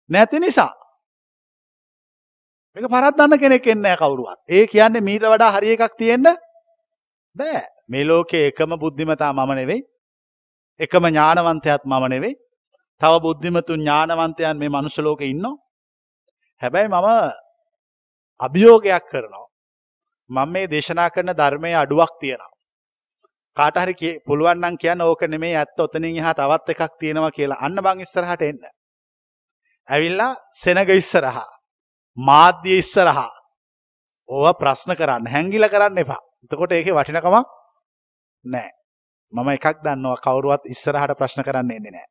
නැති නිසා. මේක පරද්දන්න කෙනෙක් එන්නේ නැහැ කවුරුවත්. ඒ කියන්නේ මීට වඩා හරි එකක් තියෙන්න බෑ. මේ ලෝකේ එකම බුද්ධිමතා මම නෙවෙයි. එකම ඥානවන්තයත් මම නෙවෙයි. තව බුද්ධිමතුන් ඥානවන්තයන් මේ මනුෂ්‍ය ලෝකේ ඉන්නවා. හැබැයි මම අභියෝගයක් කරනවා. මම මේ දේශනා කරන ධර්මයේ අඩුවක් තියෙනවා. කාට හරි පුළුවන් නම් කියන්න ඕක නෙමෙයි ඇත්ත ඔතනින් එහා තවත් එකක් තියෙනවා කියලා. අන්න බං ඉස්සරහට එන්න. ඇවිල්ලා සෙනග ඉස්සරහා. මාධ්‍ය ඉස්සරහා. ඕවා ප්‍රශ්න කරන්න හැංගිලා කරන්න එපා. එතකොට ඒකේ වටිනකමක් නැහැ. මම එකක් දන්නවා කවුරුවත් ඉස්සරහට ප්‍රශ්න කරන්න එන්නේ නැහැ.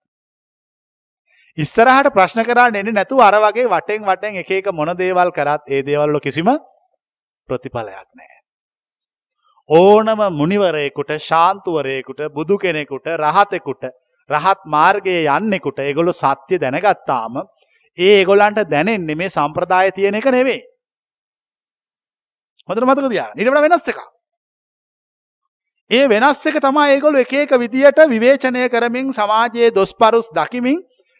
ඉස්සරහට ප්‍රශ්න කරන්න එන්නේ නැතුව අර වගේ වටෙන් වටෙන් එක එක මොන දේවල් කරත් ඒ දේවල් වල කිසිම ප්‍රතිඵලයක් නැහැ. ඕනම මුනිවරයෙකුට ශාන්තුවරයෙකුට බුදු කෙනෙකුට රහතෙකුට රහත් මාර්ගයේ යන්නෙකුට ඒගොල්ලෝ සත්‍ය දැනගත්තාම ඒ ඒගොල්ලන්ට දැනෙන්නේ මේ සම්ප්‍රදාය තියෙන එක නෙවෙයි. හොඳට මතක තියාගන්න. ඊට වඩා වෙනස් එකක්. ඒ වෙනස් එක තමයි ඒගොල්ලෝ එක එක විදියට විවේචනය කරමින් සමාජයේ දොස්පරුස් දකිමින්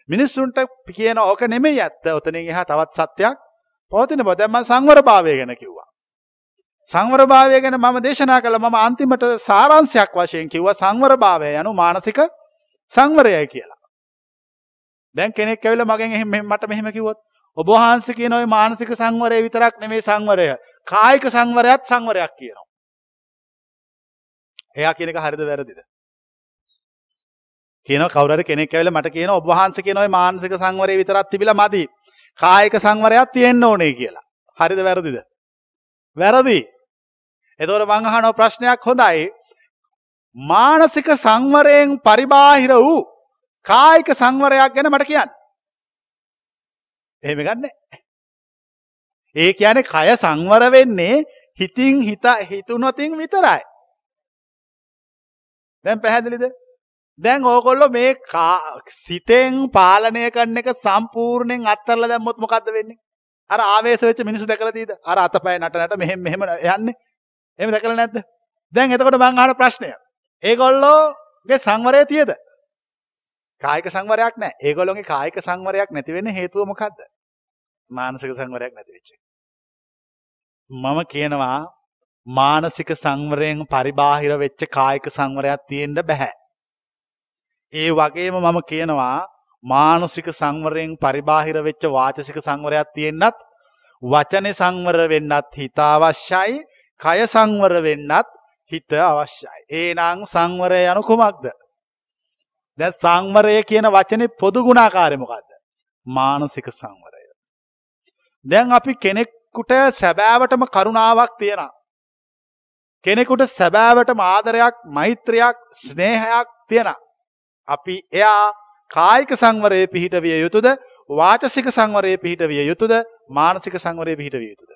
මිනිස්සුන්ට කියන ඕක නෙමෙයි ඇත්ත. ඔතනින් එහා තවත් සත්‍යයක් පවතින බව දැන් මම සංවරභාවය ගැන කිව්වා. සංවරභාවය ගැන මම දේශනා කළ මම අන්තිමට සාරාංශයක් වශයෙන් කිව්වා සංවරභාවය යනු මානසික සංවරයයි කියලා. දැන් කෙනෙක් ඇවිල්ලා මගෙන් එහෙම මට මෙහෙම කිව්වොත් ඔබ වහන්සේ කියන ওই මානසික සංවරය විතරක් නෙමෙයි සංවරය. කායික සංවරයත් සංවරයක් කියනවා. එයා කියන එක හරිද වැරදිද? කියනවා කවුරු හරි කෙනෙක් ඇවිල්ලා මට කියනවා ඔබ වහන්සේ කියන ওই මානසික සංවරය විතරක් තිබිලා මදි. කායික සංවරයක් තියෙන්න ඕනේ කියලා. හරිද වැරදිද? වැරදි. එතකොට මං අහන ප්‍රශ්නයක් හොඳයි. මානසික සංවරයෙන් පරිබාහිර වූ කායික සංවරයක් ගැන මට කියන්න. එහෙම ගන්න. ඒ කියන්නේ කය සංවර වෙන්නේ හිතින් හිත හිතුනොතින් විතරයි. දැන් පැහැදිලිද? දැන් ඕගොල්ලෝ මේ සිතෙන් පාලනය කරන එක සම්පූර්ණයෙන් අත්හැරලා දැම්මොත් මොකද්ද වෙන්නේ? අර ආවේශ වෙච්ච මිනිස්සු දැකලා තියෙද? අර අතපය නට නට මෙහෙම මෙහෙම යන්නේ. එහෙම දැකලා නැද්ද? දැන් එතකොට මං අහන ප්‍රශ්නය. ඒගොල්ලෝගේ සංවරය තියද? කායික සංවරයක් නැහැ. ඒගොල්ලෝගේ කායික සංවරයක් නැති වෙන්න හේතුව මොකද්ද? මානසික සංවරයක් නැති වෙච්ච එක. මම කියනවා මානසික සංවරයෙන් පරිබාහිර වෙච්ච කායික සංවරයක් තියෙන්න බෑ. ඒ වගේම මම කියනවා මානසික සංවරයෙන් පරිබාහිර වෙච්ච වාචසික සංවරයක් තියෙන්නත් වචනේ සංවර වෙන්නත් හිත අවශ්‍යයි කය සංවර වෙන්නත් හිත අවශ්‍යයි. ඒනං සංවරය යනු කුමක්ද? දැන් සංවරය කියන වචනේ පොදු ගුණාකාරය මොකද්ද? මානසික සංවරය. දැන් අපි කෙනෙකුට සැබෑවටම කරුණාවක් තියනවා. කෙනෙකුට සැබෑවටම ආදරයක්, මෛත්‍රියක්, ස්නේහයක් තියනවා. අපි එයා කායික සංවරයේ පිහිට විය යුතුද? වාචසික සංවරයේ පිහිට විය යුතුද? මානසික සංවරයේ පිහිට විය යුතුද?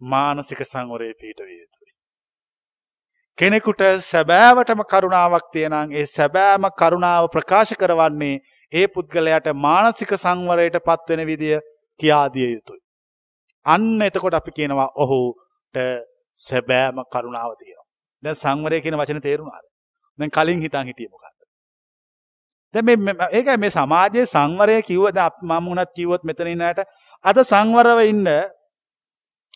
මානසික සංවරයේ පිහිට විය යුතුයි. කෙනෙකුට සැබෑවටම කරුණාවක් තියෙනම් ඒ සැබෑම කරුණාව ප්‍රකාශ කරවන්නේ ඒ පුද්ගලයාට මානසික සංවරයට පත්වෙන විදිය කියා දිය යුතුයි. අන්න එතකොට අපි කියනවා ඔහුට සැබෑම කරුණාව තියෙනවා. දැන් සංවරය කියන වචනේ තේරුණාද? දැන් කලින් හිතන් හිටියේ මොකක්ද? දැන් මේ ඒකයි මේ සමාජයේ සංවරය කිව්වද මම උනත් කිව්වොත් මෙතන ඉන්නට අද සංවරව ඉන්න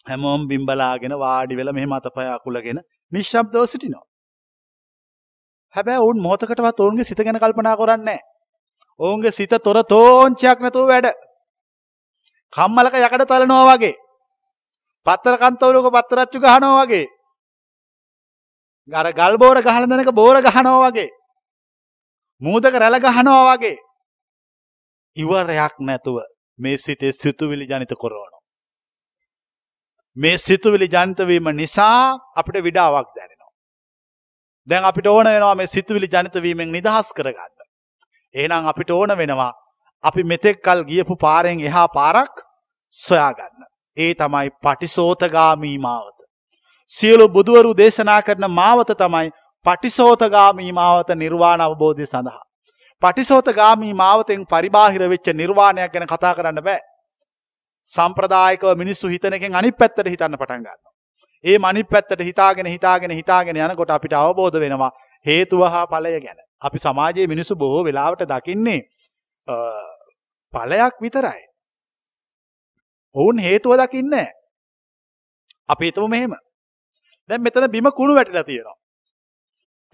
හැමෝම බිම්බලාගෙන වාඩි වෙලා මෙහෙම අතපය අකුලගෙන නිශ්ශබ්දව සිටිනවා. හැබැයි ඔවුන් මොහොතකටවත් ඔවුන්ගේ සිත ගැන කල්පනා කරන්නේ නැහැ. ඔවුන්ගේ සිත තොර තෝංචයක් නැතුව වැඩ. කම්මලක යකඩ තලනවා වගේ. පත්තර කන්තවලක පත්තරච්චු ගහනවා වගේ. අර ගල් බෝර ගහන දෙනක බෝර ගහනවා වගේ. මූදක රැළ ගහනවා වගේ. ඉවරයක් නැතුව මේ සිතේ සිතුවිලි ජනිත කරනවා. මේ සිතුවිලි ජනිතවීම නිසා අපිට විඩාවක් දැනෙනවා. දැන් අපිට ඕන වෙනවා මේ සිතුවිලි ජනිතවීමෙන් නිදහස් කරගන්න. එහෙනම් අපිට ඕන වෙනවා අපි මෙතෙක් කල් ගියපු පාරෙන් එහා පාරක් සොයාගන්න. ඒ තමයි පටිසෝතගාමී මාවත. සියලු බුදුවරු දේශනා කරන මාවත තමයි පටිසෝතගාමී මාවත නිර්වාණ අවබෝධය සඳහා. පටිසෝතගාමී මාවතෙන් පරිබාහිර වෙච්ච නිර්වාණයක් ගැන කතා කරන්න බෑ. සම්ප්‍රදායකව මිනිස්සු හිතන එකෙන් අනිත් පැත්තට හිතන්න පටන් ගන්නවා. ඒ අනිත් පැත්තට හිතාගෙන හිතාගෙන හිතාගෙන යනකොට අපිට අවබෝධ වෙනවා හේතුව හා ඵලය ගැන. අපි සමාජයේ මිනිස්සු බොහෝ වෙලාවට දකින්නේ ඵලයක් විතරයි. ඔවුන් හේතුව දකින්නේ අපි හිතමු මෙහෙම. දැන් මෙතන බිම කුණු වැටිලා තියෙනවා.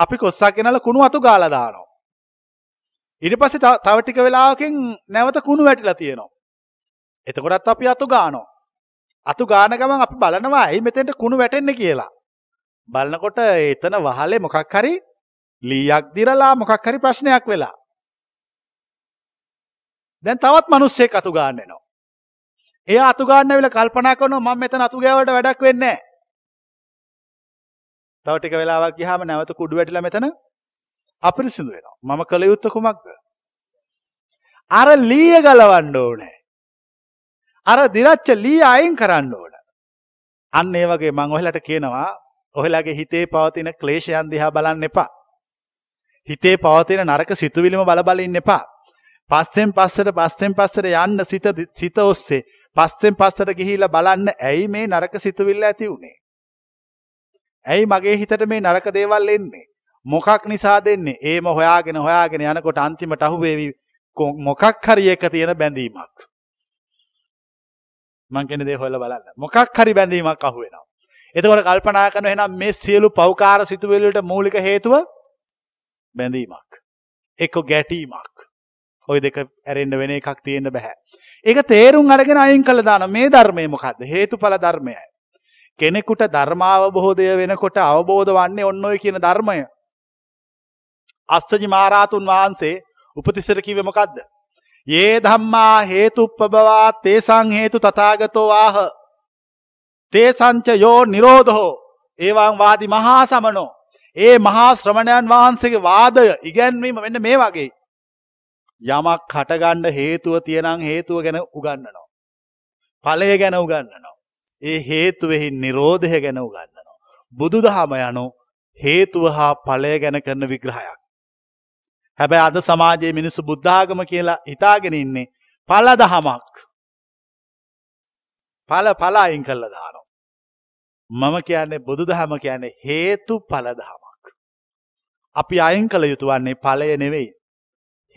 අපි කොස්සක් ගෙනල්ලා කුණු අතු ගාලා දානවා. ඊට පස්සේ තව ටික වෙලාවකින් නැවත කුණු වැටිලා තියෙනවා. එතකොටත් අපි අතු ගානවා. අතු ගාන ගමන් අපි බලනවා ඇයි මෙතෙන්ට කුණු වැටෙන්නේ කියලා. බලනකොට එතන වහලේ මොකක් හරි ලීයක් දිරලා මොකක් හරි ප්‍රශ්නයක් වෙලා. දැන් තවත් මිනිස්සෙක් අතු ගන්න එනවා. එයා අතු ගන්න වෙලා කල්පනා කරනවා මම මෙතන අතු ගෑවට වැඩක් වෙන්නේ නැහැ. තව ටික වෙලාවක් ගියාම නැවත කුඩු වැටිලා මෙතන අපිරිසිදු වෙනවා. මම කළ යුත්තේ කුමක්ද? අර ලීය ගලවන්න ඕනේ. අර දිරච්ච ලී අයින් කරන්න ඕන. අන්න ඒ වගේ මං ඔයාලට කියනවා ඔයාලගේ හිතේ පවතින ක්ලේශයන් දිහා බලන්න එපා. හිතේ පවතින නරක සිතුවිලිම බල බල ඉන්න එපා. පස්සෙන් පස්සට පස්සෙන් පස්සට යන්න සිත සිත ඔස්සේ පස්සෙන් පස්සට ගිහිල්ලා බලන්න ඇයි මේ නරක සිතුවිල්ල ඇති උනේ? ඇයි මගේ හිතට මේ නරක දේවල් එන්නේ? මොකක් නිසා දෙන්නේ? ඒම හොයාගෙන හොයාගෙන යනකොට අන්තිමට අහුවේවි මොකක් හරි එක තියෙන බැඳීමක්. මං කියන දේ හොයලා බලන්න. මොකක් හරි බැඳීමක් අහු වෙනවා. එතකොට කල්පනා කරන එහෙනම් මේ සියලු පෞකාර සිතුවිලි වලට මූලික හේතුව බැඳීමක්. එක්ක ගැටීමක්. ওই දෙක ඇරෙන්න වෙන එකක් තියෙන්න බෑ. ඒක තේරුම් අරගෙන අයින් කළ දාන මේ ධර්මය මොකද්ද? හේතුඵල ධර්මයයි. කෙනෙකුට ධර්මාවබෝධය වෙනකොට අවබෝධ වන්නේ ඔන්න ඔය කියන ධර්මය. අස්සජි මහරහතුන් වහන්සේ උපතිස්සර කිව්වේ මොකද්ද? යේ ධම්මා හේතුප්පබවා තේසං හේතු තථාගතෝ ආහ. තේසංච යෝ නිරෝධෝ ඒවං වාදි මහා සමනෝ. ඒ මහා ශ්‍රමණයන් වහන්සේගේ වාදය ඉගැන්වීම මෙන්න මේ වගේ. යමක් හටගන්න හේතුව තියෙනම් හේතුව ගැන උගන්නනවා. ඵලය ගැන උගන්නනවා. ඒ හේතුවෙහි නිරෝධය ගැන උගන්නනවා. බුදුදහම යනු හේතුව හා ඵලය ගැන කරන විග්‍රහයක්. හැබැයි අද සමාජයේ මිනිස්සු බුද්ධාගම කියලා හිතාගෙන ඉන්නේ ඵල දහමක්. ඵල ඵල අයින් කළා දානවා. මම කියන්නේ බුදුදහම කියන්නේ හේතු ඵල දහමක්. අපි අයින් කළ යුතු වන්නේ ඵලය නෙවෙයි.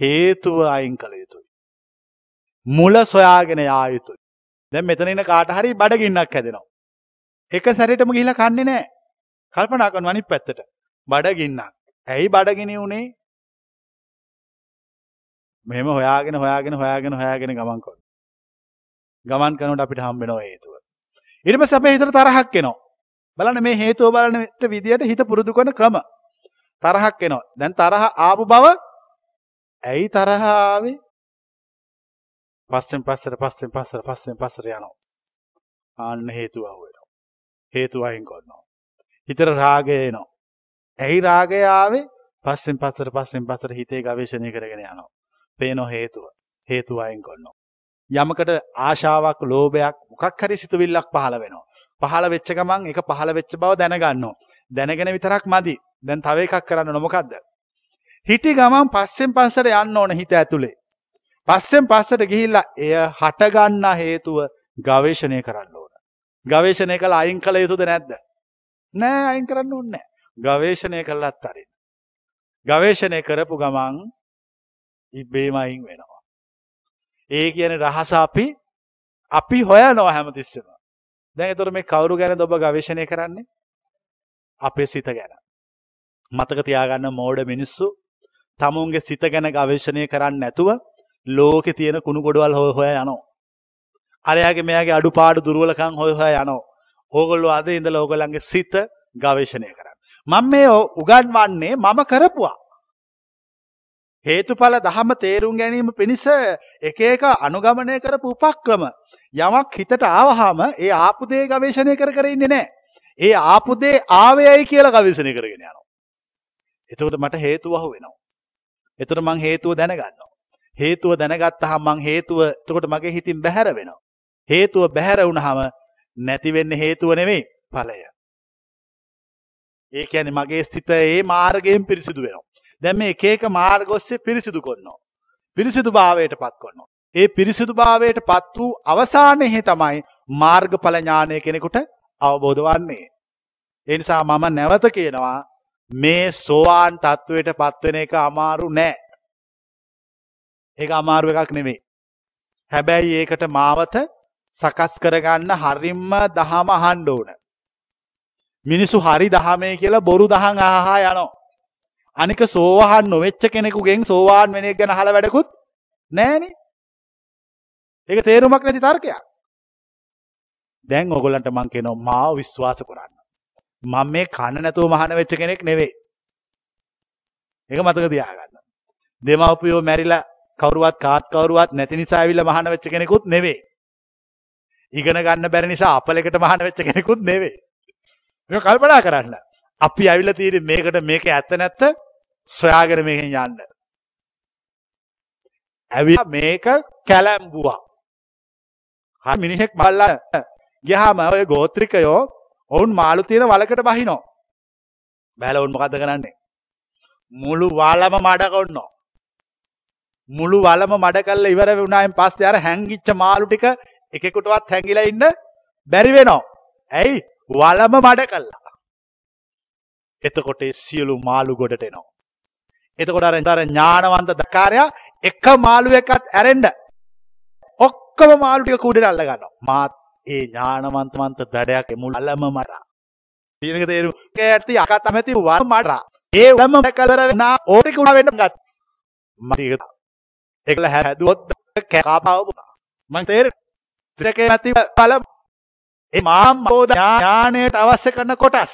හේතුව අයින් කළ යුතුයි. මුල සොයාගෙන යා යුතුයි. දැන් මෙතන ඉන්න කාට හරි බඩගින්නක් හැදෙනවා. එක සැරේටම ගිහිල්ලා කන්නේ නැහැ. කල්පනා කරනවා අනිත් පැත්තට. බඩගින්නක්. ඇයි බඩගිනි උනේ? මෙහෙම හොයාගෙන හොයාගෙන හොයාගෙන හොයාගෙන ගමන් කරනවා. ගමන් කරනකොට අපිට හම්බ වෙනවා හේතුව. ඊට පස්සේ අපේ හිතට තරහක් එනවා. බලන්න මේ හේතුව බලන විදියට හිත පුරුදු කරන ක්‍රම. තරහක් එනවා. දැන් තරහ ආපු බව ඇයි තරහ ආවේ? පස්සෙන් පස්සට පස්සෙන් පස්සට පස්සෙන් පස්සට යනවා. ආන්න හේතුව අහුවෙනවා. හේතුව අයින් කරනවා. හිතට රාගය එනවා. ඇයි රාගය ආවේ? පස්සෙන් පස්සට පස්සෙන් පස්සට හිතේ ගවේෂණය කරගෙන යනවා. පේනෝ හේතුව. හේතුව අයින් කරනවා. යමකට ආශාවක්, ලෝභයක්, මොකක් හරි සිතුවිල්ලක් පහළ වෙනවා. පහළ වෙච්ච ගමන් ඒක පහළ වෙච්ච බව දැනගන්නවා. දැනගෙන විතරක් මදි. දැන් තව එකක් කරන්න ඕන මොකද්ද? හිටි ගමන් පස්සෙන් පස්සට යන්න ඕන හිත ඇතුලේ. පස්සෙන් පස්සට ගිහිල්ලා එය හටගන්න හේතුව ගවේෂණය කරන්න ඕන. ගවේෂණය කළ අයින් කළ යුතුද නැද්ද? නෑ අයින් කරන්න ඕනේ ගවේෂණය කළත් අරින්න. ගවේෂණය කරපු ගමන් ඉබ්බේම අයින් වෙනවා. ඒ කියන රහස අපි අපි හොයනවා හැමතිස්සෙම. දැන් ඒතර මේ කවුරු ගැනද ඔබ ගවේෂණය කරන්නේ? අපේ සිත ගැන. මතක තියාගන්න මෝඩ මිනිස්සු තමුන්ගේ සිත ගැන ගවේෂණය කරන්නේ නැතුව ලෝකේ තියෙන කුණු ගොඩවල් හොය හොය යනවා. අරයාගේ මෙයාගේ අඩුපාඩු දුර්වලකම් හොය හොය යනවා. ඕගොල්ලෝ අද ඉඳලා ඕගොල්ලන්ගේ සිත ගවේෂණය කරන්න. මම මේ උගන්වන්නේ මම කරපුවා. හේතුඵල දහම තේරුම් ගැනීම පිණිස එක එක අනුගමනය කරපු උපක්‍රම යමක් හිතට ආවහම ඒ ආපු දේ ගවේෂණය කර කර ඉන්නේ නැහැ. ඒ ආපු දේ ආවේයයි කියලා ගවේෂණය කරගෙන යනවා. එතකොට මට හේතුව අහු වෙනවා. එතකොට මං හේතුව දැනගන්නවා. හේතුව දැනගත්තාම මං හේතුව එතකොට මගේ හිතින් බැහැර වෙනවා. හේතුව බැහැර වුණාම නැති වෙන්නේ හේතුව නෙවෙයි ඵලය. ඒ කියන්නේ මගේ සිත ඒ මාර්ගයෙන් පිරිසිදු වෙනවා. දැන් මේ එක එක මාර්ග ඔස්සේ පිරිසිදු කරනවා. පිරිසිදු භාවයට පත් කරනවා. ඒ පිරිසිදු භාවයට පත් වූ අවසානයේ තමයි මාර්ගඵල ඥානය කෙනෙකුට අවබෝධ වන්නේ. ඒ නිසා මම නැවත කියනවා මේ සෝවාන් තත්ත්වයට පත්වෙන එක අමාරු නෑ. ඒක අමාරු එකක් නෙවෙයි. හැබැයි ඒකට මාවත සකස් කරගන්න හරිම්ම දහම අහන්න ඕන. මිනිස්සු හරි දහමේ කියලා බොරු දහම් අහහා යනවා. අනික සෝවාන් නොවෙච්ච කෙනෙකුගෙන් සෝවාන් වෙන එක ගැන අහලා වැඩකුත් නෑනේ. ඒක තේරුමක් නැති තර්කයක්. දැන් ඔයගොල්ලන්ට මං කියනවා මාව විශ්වාස කරන්න. මම මේ කන නැතුව මහාන වෙච්ච කෙනෙක් නෙවෙයි. ඒක මතක තියාගන්න. දෙමව්පියෝ මැරිලා කවුරුවත් කාත් කවුරුවත් නැති නිසා ඇවිල්ලා මහාන වෙච්ච කෙනෙකුත් නෙවෙයි. ඉගෙන ගන්න බැරි නිසා අපලයකට මහාන වෙච්ච කෙනෙකුත් නෙවෙයි. මේක කල්පනා කරන්න. අපි ඇවිල්ලා තියෙන්නේ මේකට මේක ඇත්ත නැත්ත සොයාගෙන මේකෙන් යන්න. ඇවිල්ලා මේක කැලැම්බුවා. හා මිනිහෙක් මල්ලා ගියාම ඔය ගෝත්‍රිකයෝ ඔවුන් මාළු තියෙන වලකට බහිනෝ. බැලලා ඔවුන් මොකද කරන්නේ? මුළු වලම මඩ කරනවා. මුළු වලම මඩ කරලා ඉවර වුණායින් පස්සේ අර හැංගිච්ච මාළු ටික එකෙකුටවත් හැංගිලා ඉන්න බැරි වෙනවා. ඇයි? වලම මඩ කළා. එතකොට සියලු මාළු ගොඩට එනවා. එතකොට අර අර ඥානවන්ත දකාරයා එක මාළුවෙක්වත් ඇරෙන්න ඔක්කොම මාළු ටික කුඩේට අල්ල ගන්නවා. මාත් ඒ ඥානවන්තමන්ත දඩයක් මුල් අලම මරා. ඊනක තේරු ඇති අක තමැති වර් මටා ඒ ම කලර වෙන ඕටිකුණ වෙන ගත්. මටක එකල හැදුවොත් කැකාපාව මං තේර ත්‍රක ඇති පල මාම් බෝධ ඥානයට අවශ්‍ය කරන කොටස්.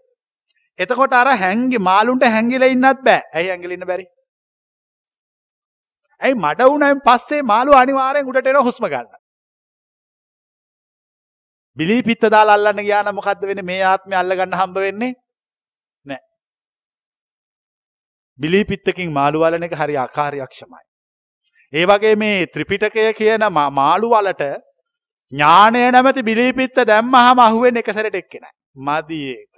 එතකොට අර හැංගි මාළුන්ට හැංගිලා ඉන්නත් බෑ. ඇයි හැංගිලා ඉන්න බැරි? ඇයි මඩ වුණයින් පස්සේ මාළු අනිවාර්යෙන් උඩට එන හුස්ම ගන්න. බිලී පිත්ත දාලා අල්ලන්න ගියා නම් මොකද්ද වෙන්නේ? මේ ආත්මය අල්ල ගන්න හම්බ වෙන්නේ නැහැ. බිලී පිත්තකින් මාළු වලන එක හරි අකාර්යක්ෂමයි. ඒ වගේ මේ ත්‍රිපිටකය කියන මාළු වලට ඥානය නැමැති බිලී පිත්ත දැම්මහම අහුවෙන්නේ එක සැරේට එක්කෙනයි. මදි ඒක.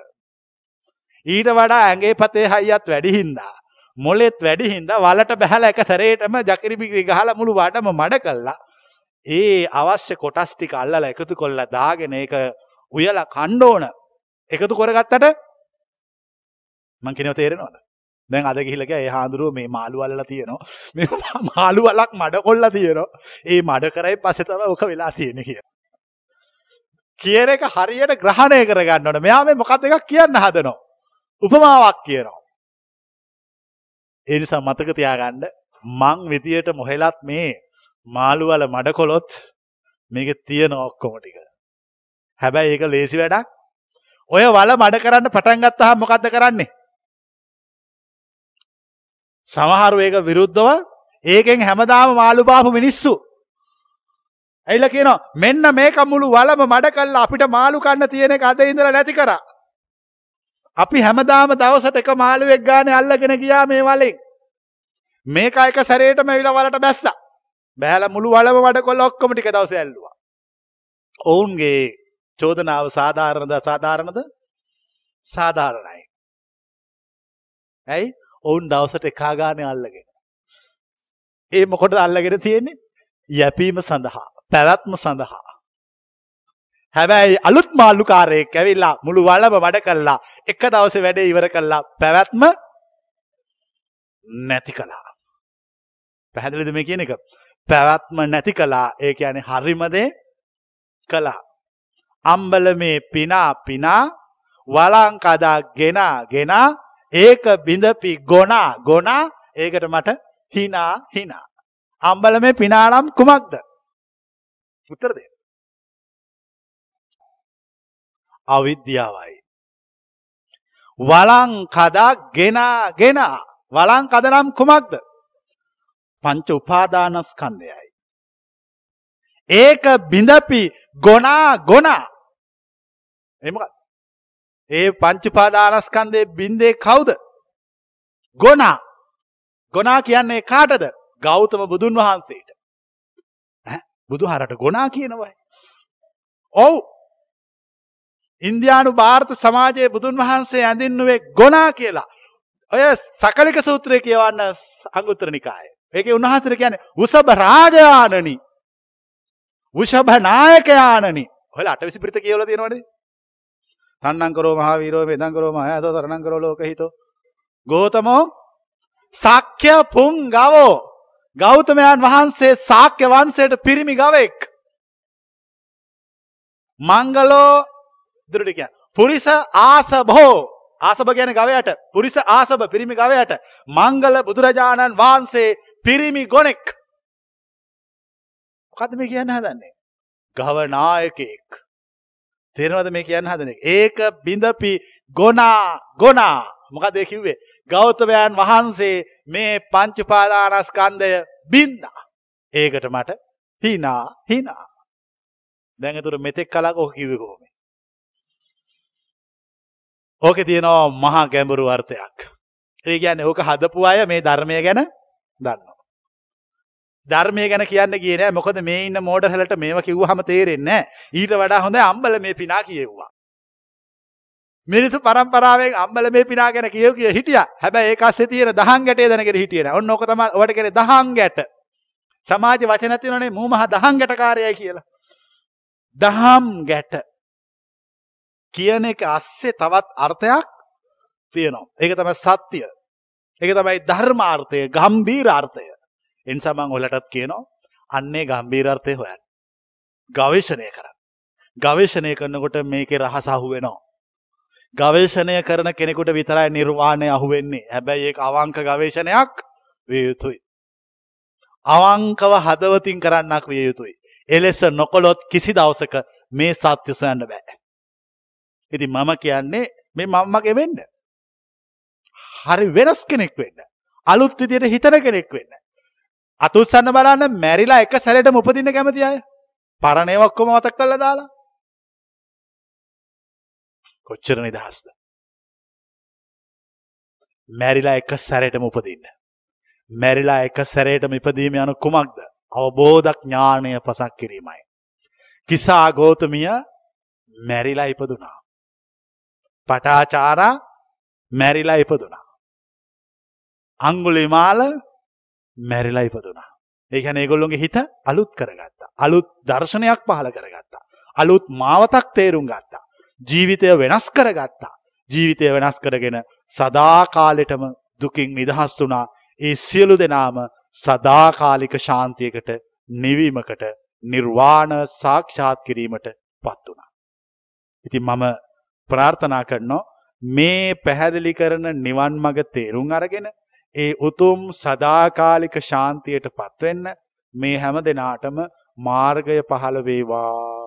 ඊට වඩා ඇඟේ පතේ හයියත් වැඩි හින්දා මොලෙත් වැඩි හින්දා වලට බැහැලා එක සැරේටම ජකිරිබිකිරි ගහලා මුළු වඩම මඩ කළා. ඒ අවශ්‍ය කොටස් ටික අල්ලලා එකතු කරලා දාගෙන ඒක උයලා කන්න ඕන. එකතු කරගත්තට මං කියනව තේරෙනවද? දැන් අද ගිහිල්ලා ගියා ඒ හාඳුරුව මේ මාළු වලලා තියෙනවා. මේ [LAUGHS] මාළු වලක් මඩ කොල්ලා තියෙනවා. ඒ මඩ කරයි පස්සේ තමයි ඔක වෙලා තියෙන්නේ කියලා. කියන එක හරියට ග්‍රහණය කරගන්න ඕන. මෙයා මේ මොකක්ද එකක් කියන්න හදනවා. උපමාවක් කියනවා. ඒ නිසා මතක තියාගන්න මං විදියට මොහෙලත් මේ මාළු වල මඩකොලොත් මේක තියෙන ඔක්කොම ටික. හැබැයි ඒක ලේසි වැඩක්. ඔය වල මඩ කරන්න පටන් ගත්තාම මොකද්ද කරන්නේ? සමහරු ඒක විරුද්ධව ඒකෙන් හැමදාම මාළු බාපු මිනිස්සු ඇයිලා කියනවා මෙන්න මේක මුළු වලම මඩ කළා අපිට මාළු කන්න තියෙන එක අද ඉඳලා නැති කරා. අපි හැමදාම දවසට එක මාළුවෙක් ගානේ අල්ලගෙන ගියා මේ වලෙන්. මේක එක සැරේටම ඇවිල්ලා වලට බැස්සා. බෑලා මුළු වලම වඩ කොල්ල ඔක්කොම ටික දවසේ ඇල්ලුවා. ඔවුන්ගේ චෝදනාව සාධාරණද අසාධාරණද? සාධාරණයි. ඇයි? ඔවුන් දවසට එකා ගානේ අල්ලගෙන. ඒ මොකටද අල්ලගෙන තියෙන්නේ? යැපීම සඳහා, පැවැත්ම සඳහා. හැබැයි අලුත් මාල්ලුකාරයෙක් ඇවිල්ලා මුළු වලම වැඩ කළා එක දවසේ වැඩේ ඉවර කළා පැවැත්ම නැති කළා. පැහැදිලිද මේ කියන එක? පැවැත්ම නැති කළා. ඒ කියන්නේ හරිම දේ කළා. අම්බලමේ පිනා පිනා වලං කදා ගෙනා ගෙනා ඒක බිඳපි ගොනා ගොනා ඒකට මට හිනා හිනා. අම්බලමේ පිනානම් කුමක්ද? උත්තර දෙන්න. අවිද්‍යාවයි. වලං කදා ගෙනා ගෙනා වලං කදනම් කුමක්ද? පංච උපාදානස්කන්ධයයි. ඒක බිඳපි ගොනා ගොනා. එමකත්. ඒ පංච උපාදානස්කන්ධයේ බින්දේ කවුද? ගොනා. ගොනා කියන්නේ කාටද? ගෞතම බුදුන් වහන්සේට. ඈ බුදුහාරට ගොනා කියනවයි. ඔව් ඉන්දයානු භාරත සමාජයේ බුදුන් වහන්සේ ඇඳින්නුවේ ගොනා කියලා. ඔය සකලික සූත්‍රය කියවන්න අංගුත්තර නිකාය. ඒක උන්වහන්සේට කියන්නේ උසබ රාජයානනි. උෂභ නායකයානනි. ඔයාලා අටවිසි පිරිත කියවලා තියෙනවනේ. තන්නං කරෝ මහා වීරෝ මෙදං කරෝ මහයතෝ තරණං කරෝ ලෝකහිතෝ. ගෝතමෝ සාක්‍ය පුං ගවෝ. ගෞතමයන් වහන්සේ සාක්‍ය වංශයට පිරිමි ගවෙක්. මංගලෝ දුරට කිය. පුරිස ආස බෝ ආසභ ගැන ගවයට පුරිස ආසභ පිරිමි ගවයට මංගල බුදුරජාණන් වහන්සේ පිරිමි ගොනෙක්. මොකද මේ කියන්න හදන්නේ. ගවනායකෙක්. තේරවද මේ කියන්න හදන ඒක බිඳපි ගොනා ගොනා මොකද කිව්වේ ගෞතමයන් වහන්සේ මේ පංචුපාදානස්කන්දය බින්දා. ඒකට මට හිනා හිනා. දැඟතුර මෙතෙක් කලාක ඕක කිව්වේ කොහොමද? ඕකේ තියෙනවා මහා ගැඹුරු අර්ථයක්. ඒ කියන්නේ ඕක හදපු අය මේ ධර්මය ගැන දන්නවා. ධර්මය ගැන කියන්න ගියේ නෑ මොකද මේ ඉන්න මෝඩරලට මේව කිව්වහම තේරෙන්නේ නෑ. ඊට වඩා හොඳ අම්බල මේ පිනා කියෙව්වා. මිනිසු පරම්පරාවෙන් අම්බල මේ පිනා ගැන කියව කිය හිටියා. හැබැයි ඒක ASCII තියෙන දහං ගැටේ දැනගෙන හිටියේ නෑ. ඔන්න ඕක තමයි ඔබට කියන්නේ දහං ගැට. සමාජ වචන තියෙනනේ මූ මහ දහං ගැටකාරයයි කියලා. දහම් ගැට කියන එක අස්සේ තවත් අර්ථයක් තියෙනවා. ඒක තමයි සත්‍යය. ඒක තමයි ධර්මාර්ථය, ගම්භීර අර්ථය. එනිසා මම ඔයාලටත් කියනවා අන්නේ ගම්භීර අර්ථය හොයන්න. ගවේෂණය කරන්න. ගවේෂණය කරනකොට මේකේ රහස අහුවෙනවා. ගවේෂණය කරන කෙනෙකුට විතරයි නිර්වාණය අහුවෙන්නේ. හැබැයි ඒක අවංක ගවේෂණයක් විය යුතුයි. අවංකව හදවතින් කරන්නක් විය යුතුයි. එලෙස නොකොලොත් කිසි දවසක මේ සත්‍ය සොයන්න බෑ. ඉතින් මම කියන්නේ මේ මම්මගේ වෙන්න. හරි වෙනස් කෙනෙක් වෙන්න. අලුත් විදියට හිතන කෙනෙක් වෙන්න. අතුස්සන්න බලන්න මැරිලා එක සැරේටම උපදින්න කැමති අය. පරණ ඒවා ඔක්කොම මතක් කරලා දාලා. කොච්චර නිදහස්ද? මැරිලා එක සැරේටම උපදින්න. මැරිලා එක සැරේටම ඉපදීම යන කුමක්ද? අවබෝධ ඥාණය පසක් කිරීමයි. කිසා ගෞතමිය මැරිලා ඉපදුනා. පටාචාරා මැරිලා ඉපදුනා. අංගුලිමාල මැරිලා ඉපදුනා. ඒ කියන්නේ ඒගොල්ලොන්ගේ හිත අලුත් කරගත්තා. අලුත් දර්ශනයක් පහළ කරගත්තා. අලුත් මාවතක් තේරුම් ගත්තා. ජීවිතය වෙනස් කරගත්තා. ජීවිතය වෙනස් කරගෙන සදාකාලෙටම දුකින් නිදහස් වුණා. ඒ සියලු දෙනාම සදාකාලික ශාන්තියකට නිවීමකට නිර්වාණ සාක්ෂාත් කිරීමට පත් වුණා. ඉතින් මම ප්‍රාර්ථනා කරනවා. මේ පැහැදිලි කරන නිවන් මඟ තේරුම් අරගෙන ඒ උතුම් සදාකාලික ශාන්තියට පත්වෙන්න මේ හැම දෙනාටම මාර්ගය පහළ වේවා.